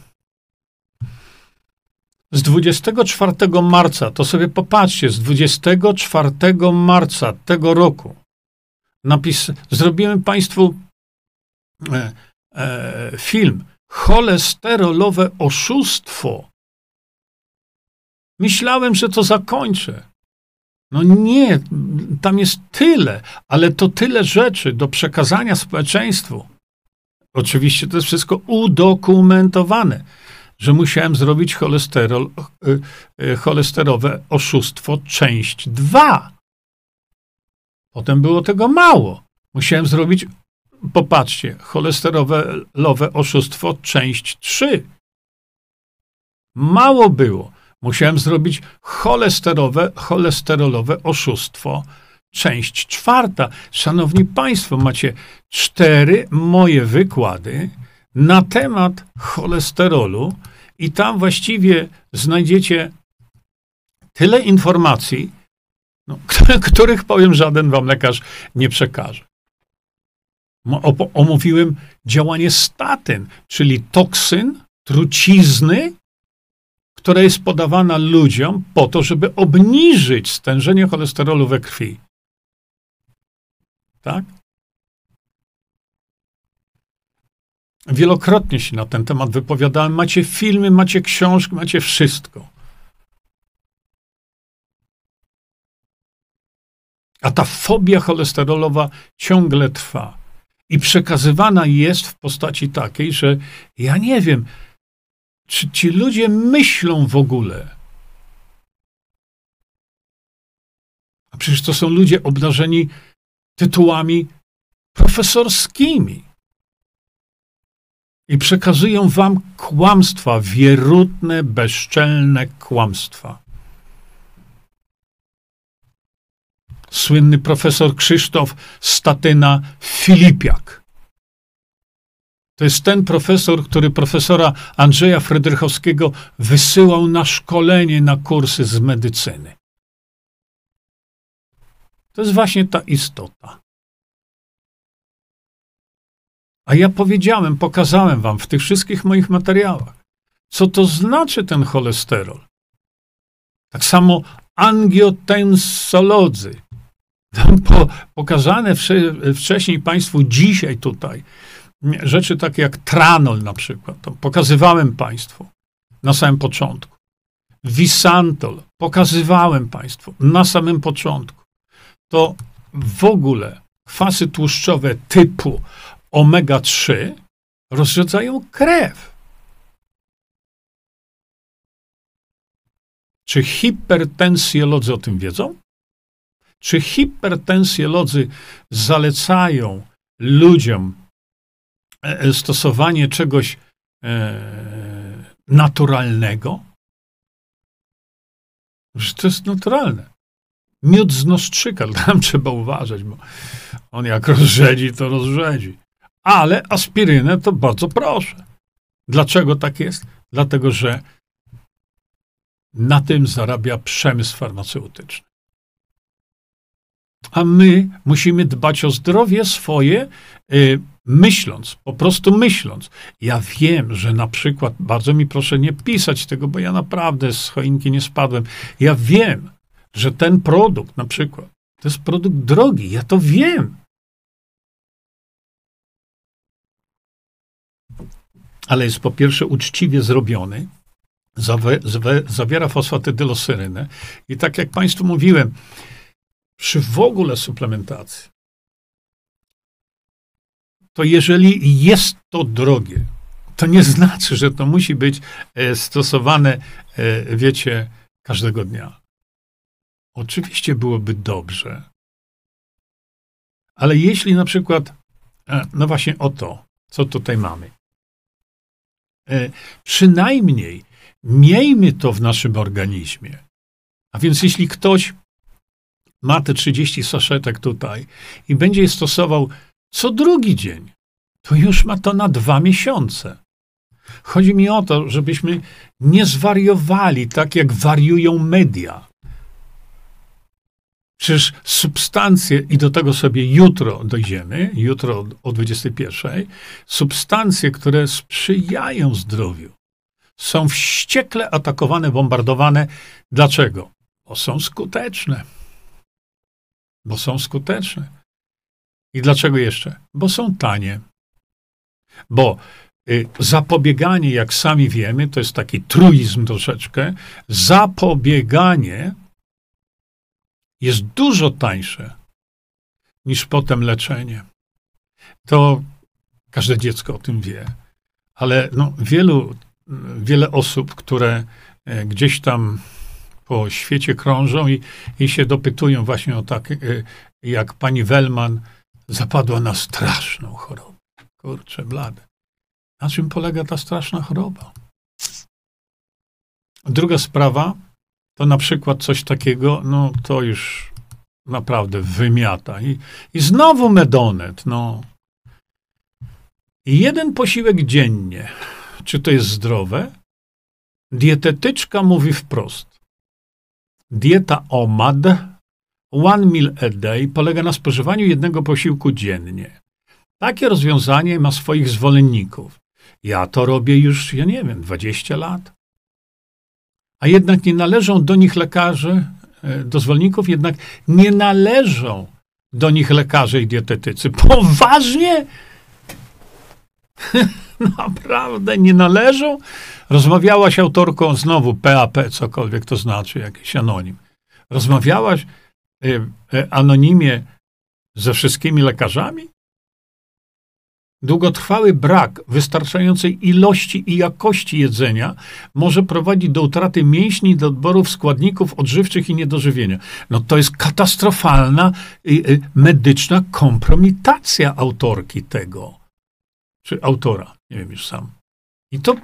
Z 24 marca, to sobie popatrzcie, z 24 marca tego roku napis, zrobiłem Państwu e, e, film Cholesterolowe oszustwo. Myślałem, że to zakończę. No nie, tam jest tyle, ale to tyle rzeczy do przekazania społeczeństwu. Oczywiście to jest wszystko udokumentowane, że musiałem zrobić cholesterol, y, y, cholesterowe oszustwo część 2. Potem było tego mało. Musiałem zrobić, popatrzcie, cholesterolowe oszustwo część 3. Mało było. Musiałem zrobić cholesterowe, cholesterolowe oszustwo, część czwarta. Szanowni Państwo, macie cztery moje wykłady na temat cholesterolu i tam właściwie znajdziecie tyle informacji, no, których powiem żaden wam lekarz nie przekaże. Omówiłem działanie statyn, czyli toksyn, trucizny, która jest podawana ludziom po to, żeby obniżyć stężenie cholesterolu we krwi. Tak? Wielokrotnie się na ten temat wypowiadałem. Macie filmy, macie książki, macie wszystko. A ta fobia cholesterolowa ciągle trwa. I przekazywana jest w postaci takiej, że ja nie wiem, czy ci ludzie myślą w ogóle? A przecież to są ludzie obdarzeni tytułami profesorskimi. I przekazują wam kłamstwa, wierutne, bezczelne kłamstwa. Słynny profesor Krzysztof Statyna Filipiak to jest ten profesor, który profesora Andrzeja Fredrychowskiego wysyłał na szkolenie na kursy z medycyny. To jest właśnie ta istota. A ja powiedziałem, pokazałem wam w tych wszystkich moich materiałach, co to znaczy ten cholesterol. Tak samo angiotensolodzy. Po, pokazane wcześniej Państwu dzisiaj tutaj rzeczy takie jak tranol na przykład, to pokazywałem Państwu na samym początku. Wisantol pokazywałem Państwu na samym początku. To w ogóle kwasy tłuszczowe typu omega-3 rozrzedzają krew. Czy hipertensjolodzy o tym wiedzą? Czy hipertensjolodzy zalecają ludziom E, e, stosowanie czegoś e, naturalnego, że to jest naturalne. Miód z nostrzyka, tam trzeba uważać, bo on jak rozrzedzi, to rozrzedzi. Ale aspirynę to bardzo proszę. Dlaczego tak jest? Dlatego, że na tym zarabia przemysł farmaceutyczny. A my musimy dbać o zdrowie swoje, y, myśląc, po prostu myśląc. Ja wiem, że na przykład, bardzo mi proszę nie pisać tego, bo ja naprawdę z choinki nie spadłem. Ja wiem, że ten produkt na przykład, to jest produkt drogi. Ja to wiem. Ale jest po pierwsze uczciwie zrobiony, zawiera fosfatydylosyrynę i tak jak Państwu mówiłem, przy w ogóle suplementacji, to jeżeli jest to drogie, to nie znaczy, że to musi być e, stosowane, e, wiecie, każdego dnia. Oczywiście byłoby dobrze, ale jeśli na przykład, e, no właśnie o to, co tutaj mamy, przynajmniej miejmy to w naszym organizmie. A więc jeśli ktoś ma te 30 saszetek tutaj i będzie je stosował co drugi dzień, to już ma to na dwa miesiące. Chodzi mi o to, żebyśmy nie zwariowali tak, jak wariują media. Przecież substancje, i do tego sobie jutro dojdziemy, jutro o 21, substancje, które sprzyjają zdrowiu, są wściekle atakowane, bombardowane. Dlaczego? Bo są skuteczne. Bo są skuteczne. I dlaczego jeszcze? Bo są tanie. Bo y, zapobieganie, jak sami wiemy, to jest taki truizm troszeczkę, zapobieganie jest dużo tańsze niż potem leczenie. To każde dziecko o tym wie. Ale no, wielu, wiele osób, które e, gdzieś tam po świecie krążą i, i się dopytują właśnie o tak, e, jak pani Wellman zapadła na straszną chorobę. Kurczę, blade. Na czym polega ta straszna choroba? Druga sprawa to na przykład coś takiego, no to już naprawdę wymiata. I, i znowu medonet, no. I jeden posiłek dziennie. Czy to jest zdrowe? Dietetyczka mówi wprost. Dieta OMAD, one meal a day, polega na spożywaniu jednego posiłku dziennie. Takie rozwiązanie ma swoich zwolenników. Ja to robię już, ja nie wiem, 20 lat. A jednak nie należą do nich lekarze, e, do zwolenników, jednak nie należą do nich lekarze i dietetycy. Poważnie? Naprawdę nie należą? Rozmawiałaś autorką znowu PAP, cokolwiek to znaczy, jakiś anonim. Rozmawiałaś y, y, anonimie ze wszystkimi lekarzami? Długotrwały brak wystarczającej ilości i jakości jedzenia może prowadzić do utraty mięśni, do odborów składników odżywczych i niedożywienia. No to jest katastrofalna y, y, medyczna kompromitacja autorki tego, czy autora, nie wiem już sam. I to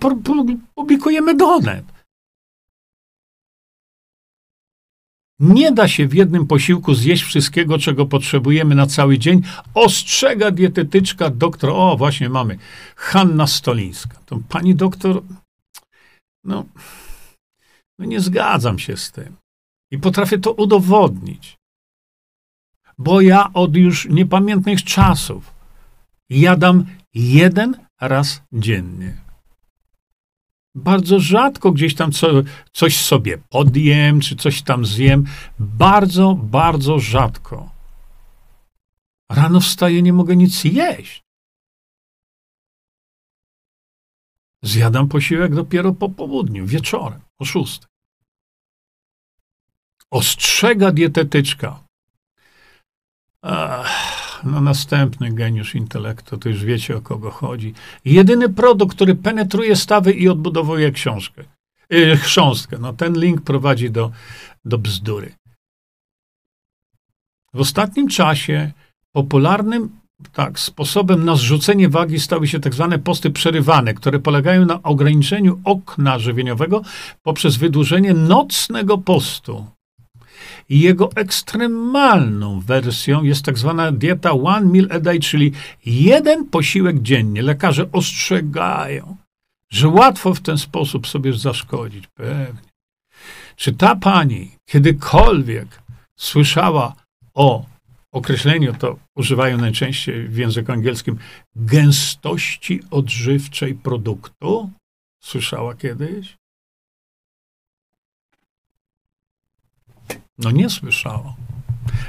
publikujemy donet. Nie da się w jednym posiłku zjeść wszystkiego, czego potrzebujemy na cały dzień. Ostrzega dietetyczka doktor. O, właśnie mamy. Hanna Stolińska. To pani doktor. No, no nie zgadzam się z tym. I potrafię to udowodnić. Bo ja od już niepamiętnych czasów jadam jeden raz dziennie bardzo rzadko gdzieś tam co, coś sobie podjem, czy coś tam zjem. Bardzo, bardzo rzadko. Rano wstaję, nie mogę nic jeść. Zjadam posiłek dopiero po południu, wieczorem, o szóstej. Ostrzega dietetyczka. Ach no następny geniusz intelektu, to już wiecie o kogo chodzi. Jedyny produkt, który penetruje stawy i odbudowuje książkę. Yy, chrząstkę. No ten link prowadzi do, do bzdury. W ostatnim czasie popularnym tak, sposobem na zrzucenie wagi stały się tak zwane posty przerywane, które polegają na ograniczeniu okna żywieniowego poprzez wydłużenie nocnego postu. I jego ekstremalną wersją jest tak zwana dieta one meal a day, czyli jeden posiłek dziennie. Lekarze ostrzegają, że łatwo w ten sposób sobie zaszkodzić. Pewnie. Czy ta pani kiedykolwiek słyszała o określeniu, to używają najczęściej w języku angielskim, gęstości odżywczej produktu? Słyszała kiedyś? No nie słyszało.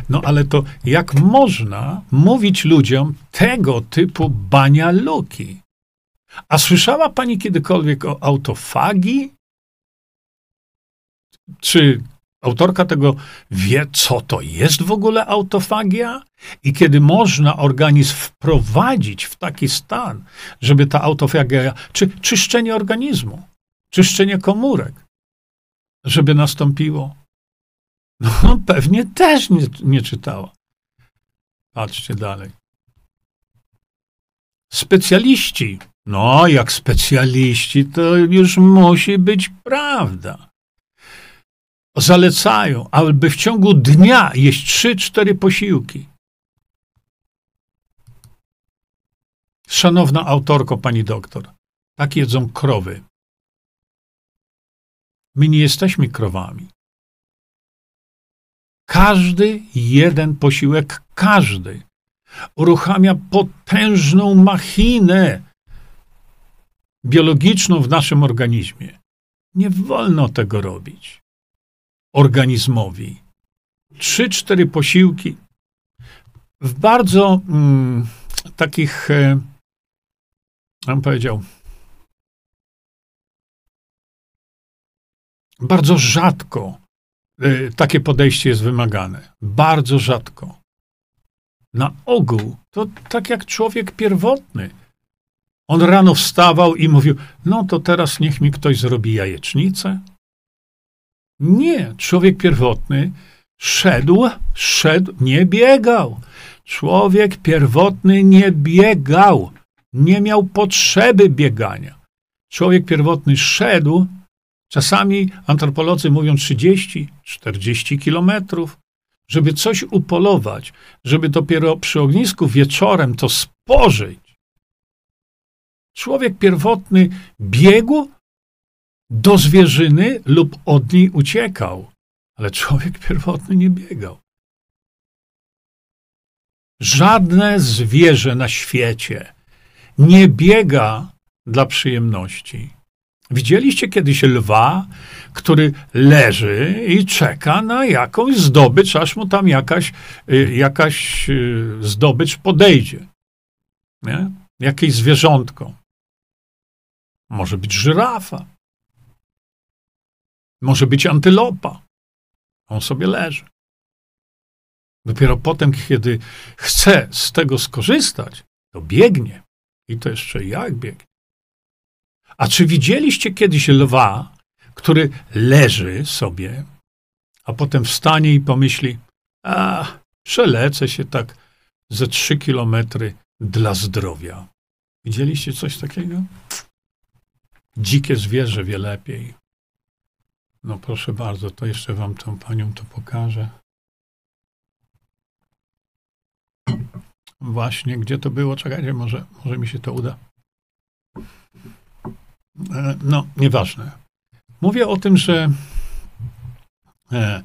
No ale to jak można mówić ludziom tego typu banialuki? A słyszała pani kiedykolwiek o autofagii? Czy autorka tego wie, co to jest w ogóle autofagia? I kiedy można organizm wprowadzić w taki stan, żeby ta autofagia, czy czyszczenie organizmu, czyszczenie komórek, żeby nastąpiło? No, pewnie też nie, nie czytała. Patrzcie dalej. Specjaliści. No, jak specjaliści, to już musi być prawda. Zalecają, aby w ciągu dnia jeść 3-4 posiłki. Szanowna autorko, pani doktor, tak jedzą krowy. My nie jesteśmy krowami. Każdy jeden posiłek, każdy, uruchamia potężną machinę biologiczną w naszym organizmie. Nie wolno tego robić organizmowi. Trzy, cztery posiłki w bardzo mm, takich, e, bym powiedział, bardzo rzadko takie podejście jest wymagane. Bardzo rzadko. Na ogół to tak jak człowiek pierwotny. On rano wstawał i mówił: No to teraz niech mi ktoś zrobi jajecznicę. Nie, człowiek pierwotny szedł, szedł, nie biegał. Człowiek pierwotny nie biegał, nie miał potrzeby biegania. Człowiek pierwotny szedł, czasami antropolodzy mówią 30-40 kilometrów, żeby coś upolować, żeby dopiero przy ognisku wieczorem to spożyć. Człowiek pierwotny biegł do zwierzyny lub od niej uciekał, ale człowiek pierwotny nie biegał. Żadne zwierzę na świecie nie biega dla przyjemności. Widzieliście kiedyś lwa, który leży i czeka na jakąś zdobycz, aż mu tam jakaś, y, jakaś y, zdobycz podejdzie. Nie? Jakieś zwierzątko. Może być żyrafa. Może być antylopa. On sobie leży. Dopiero potem, kiedy chce z tego skorzystać, to biegnie. I to jeszcze jak biegnie. A czy widzieliście kiedyś lwa, który leży sobie, a potem wstanie i pomyśli, a przelecę się tak ze trzy kilometry dla zdrowia. Widzieliście coś takiego? Dzikie zwierzę wie lepiej. No proszę bardzo, to jeszcze wam tą panią to pokażę. Właśnie, gdzie to było? Czekajcie, może, może mi się to uda. E, no, nieważne. Mówię o tym, że e,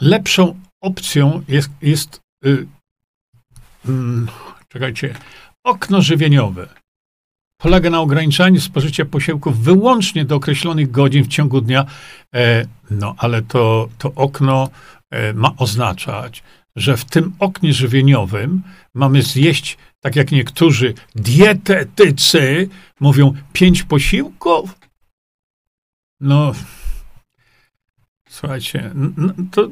lepszą opcją jest, jest y, mm, czekajcie, okno żywieniowe. Polega na ograniczaniu spożycia posiłków wyłącznie do określonych godzin w ciągu dnia. E, no, ale to, to okno ma oznaczać, że w tym oknie żywieniowym mamy zjeść, tak jak niektórzy dietetycy mówią, pięć posiłków? No, słuchajcie, no, to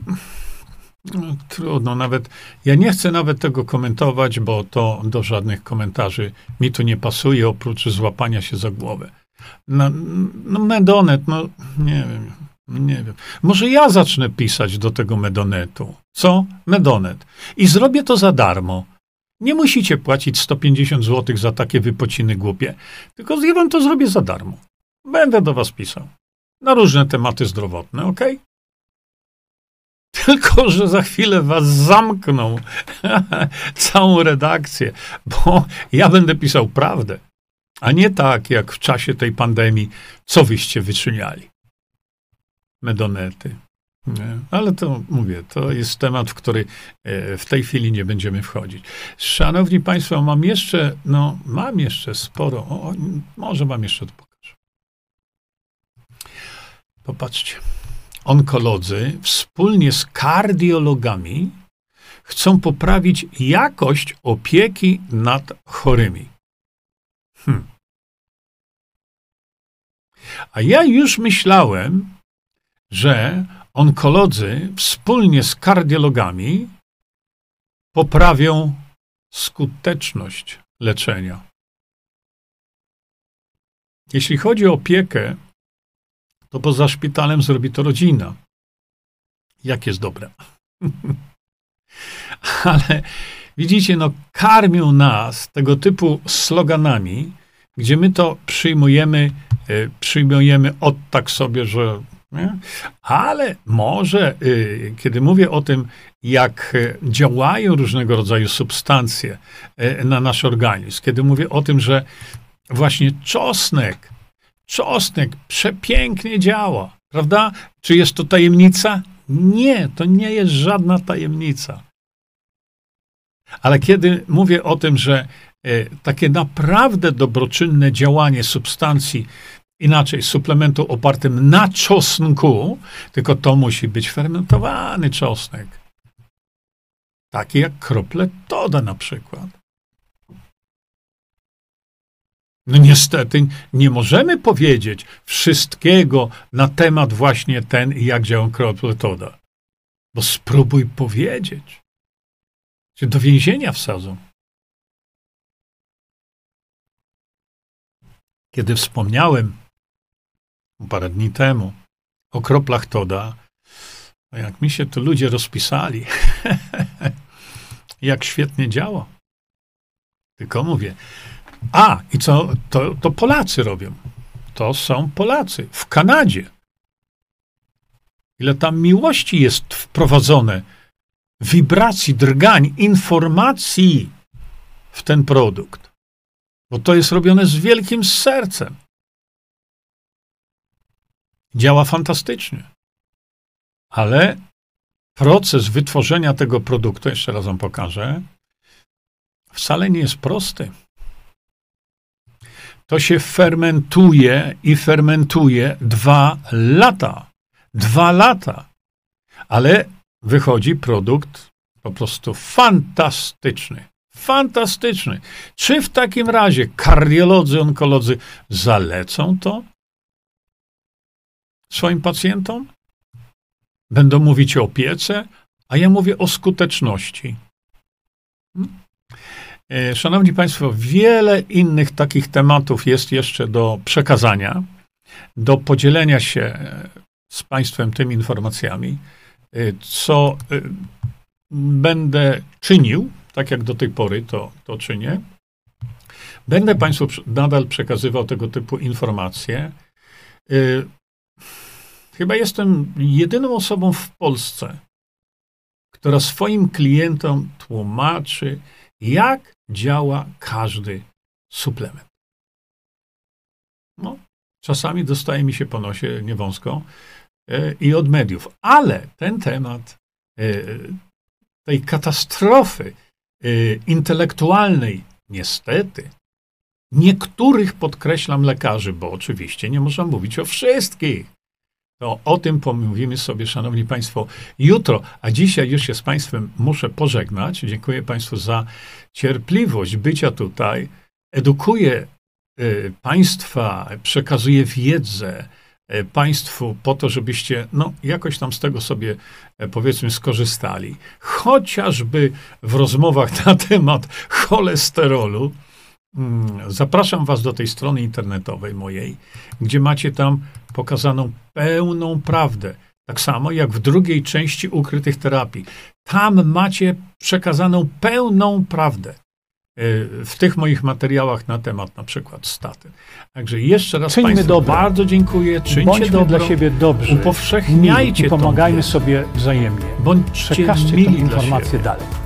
no, trudno nawet. Ja nie chcę nawet tego komentować, bo to do żadnych komentarzy mi tu nie pasuje, oprócz złapania się za głowę. No, no Medonet, no nie wiem. Nie wiem. Może ja zacznę pisać do tego Medonetu. Co? Medonet. I zrobię to za darmo. Nie musicie płacić 150 zł za takie wypociny głupie. Tylko ja wam to zrobię za darmo. Będę do was pisał. Na różne tematy zdrowotne, ok? Tylko, że za chwilę was zamkną. Całą redakcję. Bo ja będę pisał prawdę. A nie tak, jak w czasie tej pandemii, co wyście wyczyniali medonety. Ale to mówię, to jest temat, w który e, w tej chwili nie będziemy wchodzić. Szanowni Państwo, mam jeszcze, no, mam jeszcze sporo, o, może mam jeszcze to pokażę. Popatrzcie. Onkolodzy wspólnie z kardiologami chcą poprawić jakość opieki nad chorymi. Hmm. A ja już myślałem, że onkolodzy wspólnie z kardiologami poprawią skuteczność leczenia. Jeśli chodzi o opiekę, to poza szpitalem zrobi to rodzina. Jak jest dobre. Ale widzicie, no, karmią nas tego typu sloganami, gdzie my to przyjmujemy, y, przyjmujemy od tak sobie, że. Ale może, y, kiedy mówię o tym, jak y, działają różnego rodzaju substancje na nasz organizm, kiedy mówię o tym, że właśnie czosnek, czosnek przepięknie działa, prawda? Czy jest to tajemnica? Nie, to nie jest żadna tajemnica. Ale kiedy mówię o tym, że takie naprawdę dobroczynne działanie substancji, inaczej suplementu opartym na czosnku, tylko to musi być fermentowany czosnek. Taki jak krople Toda na przykład. No niestety nie możemy powiedzieć wszystkiego na temat właśnie ten jak działa kropletoda. Bo spróbuj powiedzieć. Cię do więzienia wsadzą. Kiedy wspomniałem parę dni temu o kroplach Toda, jak mi się to ludzie rozpisali, jak świetnie działa. Tylko mówię, a, i co to, to Polacy robią? To są Polacy w Kanadzie. Ile tam miłości jest wprowadzone, wibracji, drgań, informacji w ten produkt. Bo to jest robione z wielkim sercem. Działa fantastycznie. Ale proces wytworzenia tego produktu, jeszcze raz wam pokażę, wcale nie jest prosty to się fermentuje i fermentuje dwa lata. Dwa lata. Ale wychodzi produkt po prostu fantastyczny. Fantastyczny. Czy w takim razie kardiolodzy, onkolodzy zalecą to swoim pacjentom? Będą mówić o opiece, a ja mówię o skuteczności. Hmm? E, szanowni Państwo, wiele innych takich tematów jest jeszcze do przekazania, do podzielenia się e, z Państwem tymi informacjami, e, co będę czynił, tak jak do tej pory to, to czynię. Będę Państwu nadal przekazywał tego typu informacje. Chyba jestem jedyną osobą w Polsce, która swoim klientom tłumaczy, jak działa każdy suplement. No, czasami dostaje mi się po nosie niewąsko e, i od mediów, ale ten temat e, tej katastrofy e, intelektualnej, niestety, niektórych, podkreślam, lekarzy, bo oczywiście nie można mówić o wszystkich, to o tym pomówimy sobie, Szanowni Państwo, jutro. A dzisiaj już się z Państwem muszę pożegnać. Dziękuję Państwu za cierpliwość bycia tutaj. Edukuję y, Państwa, przekazuję wiedzę y, Państwu po to, żebyście no, jakoś tam z tego sobie, y, powiedzmy, skorzystali. Chociażby w rozmowach na temat cholesterolu. Mm, zapraszam Was do tej strony internetowej mojej, gdzie macie tam pokazaną pełną prawdę. Tak samo jak w drugiej części ukrytych terapii. Tam macie przekazaną pełną prawdę e, w tych moich materiałach na temat na przykład statyn. Także jeszcze raz Czyńmy Państwu bardzo dziękuję. Czyńcie Bądźmy dobro. dla siebie dobrzy. Upowszechniajcie i pomagajmy sobie wzajemnie. Bądźcie Przekażcie tę mili dla informację dalej.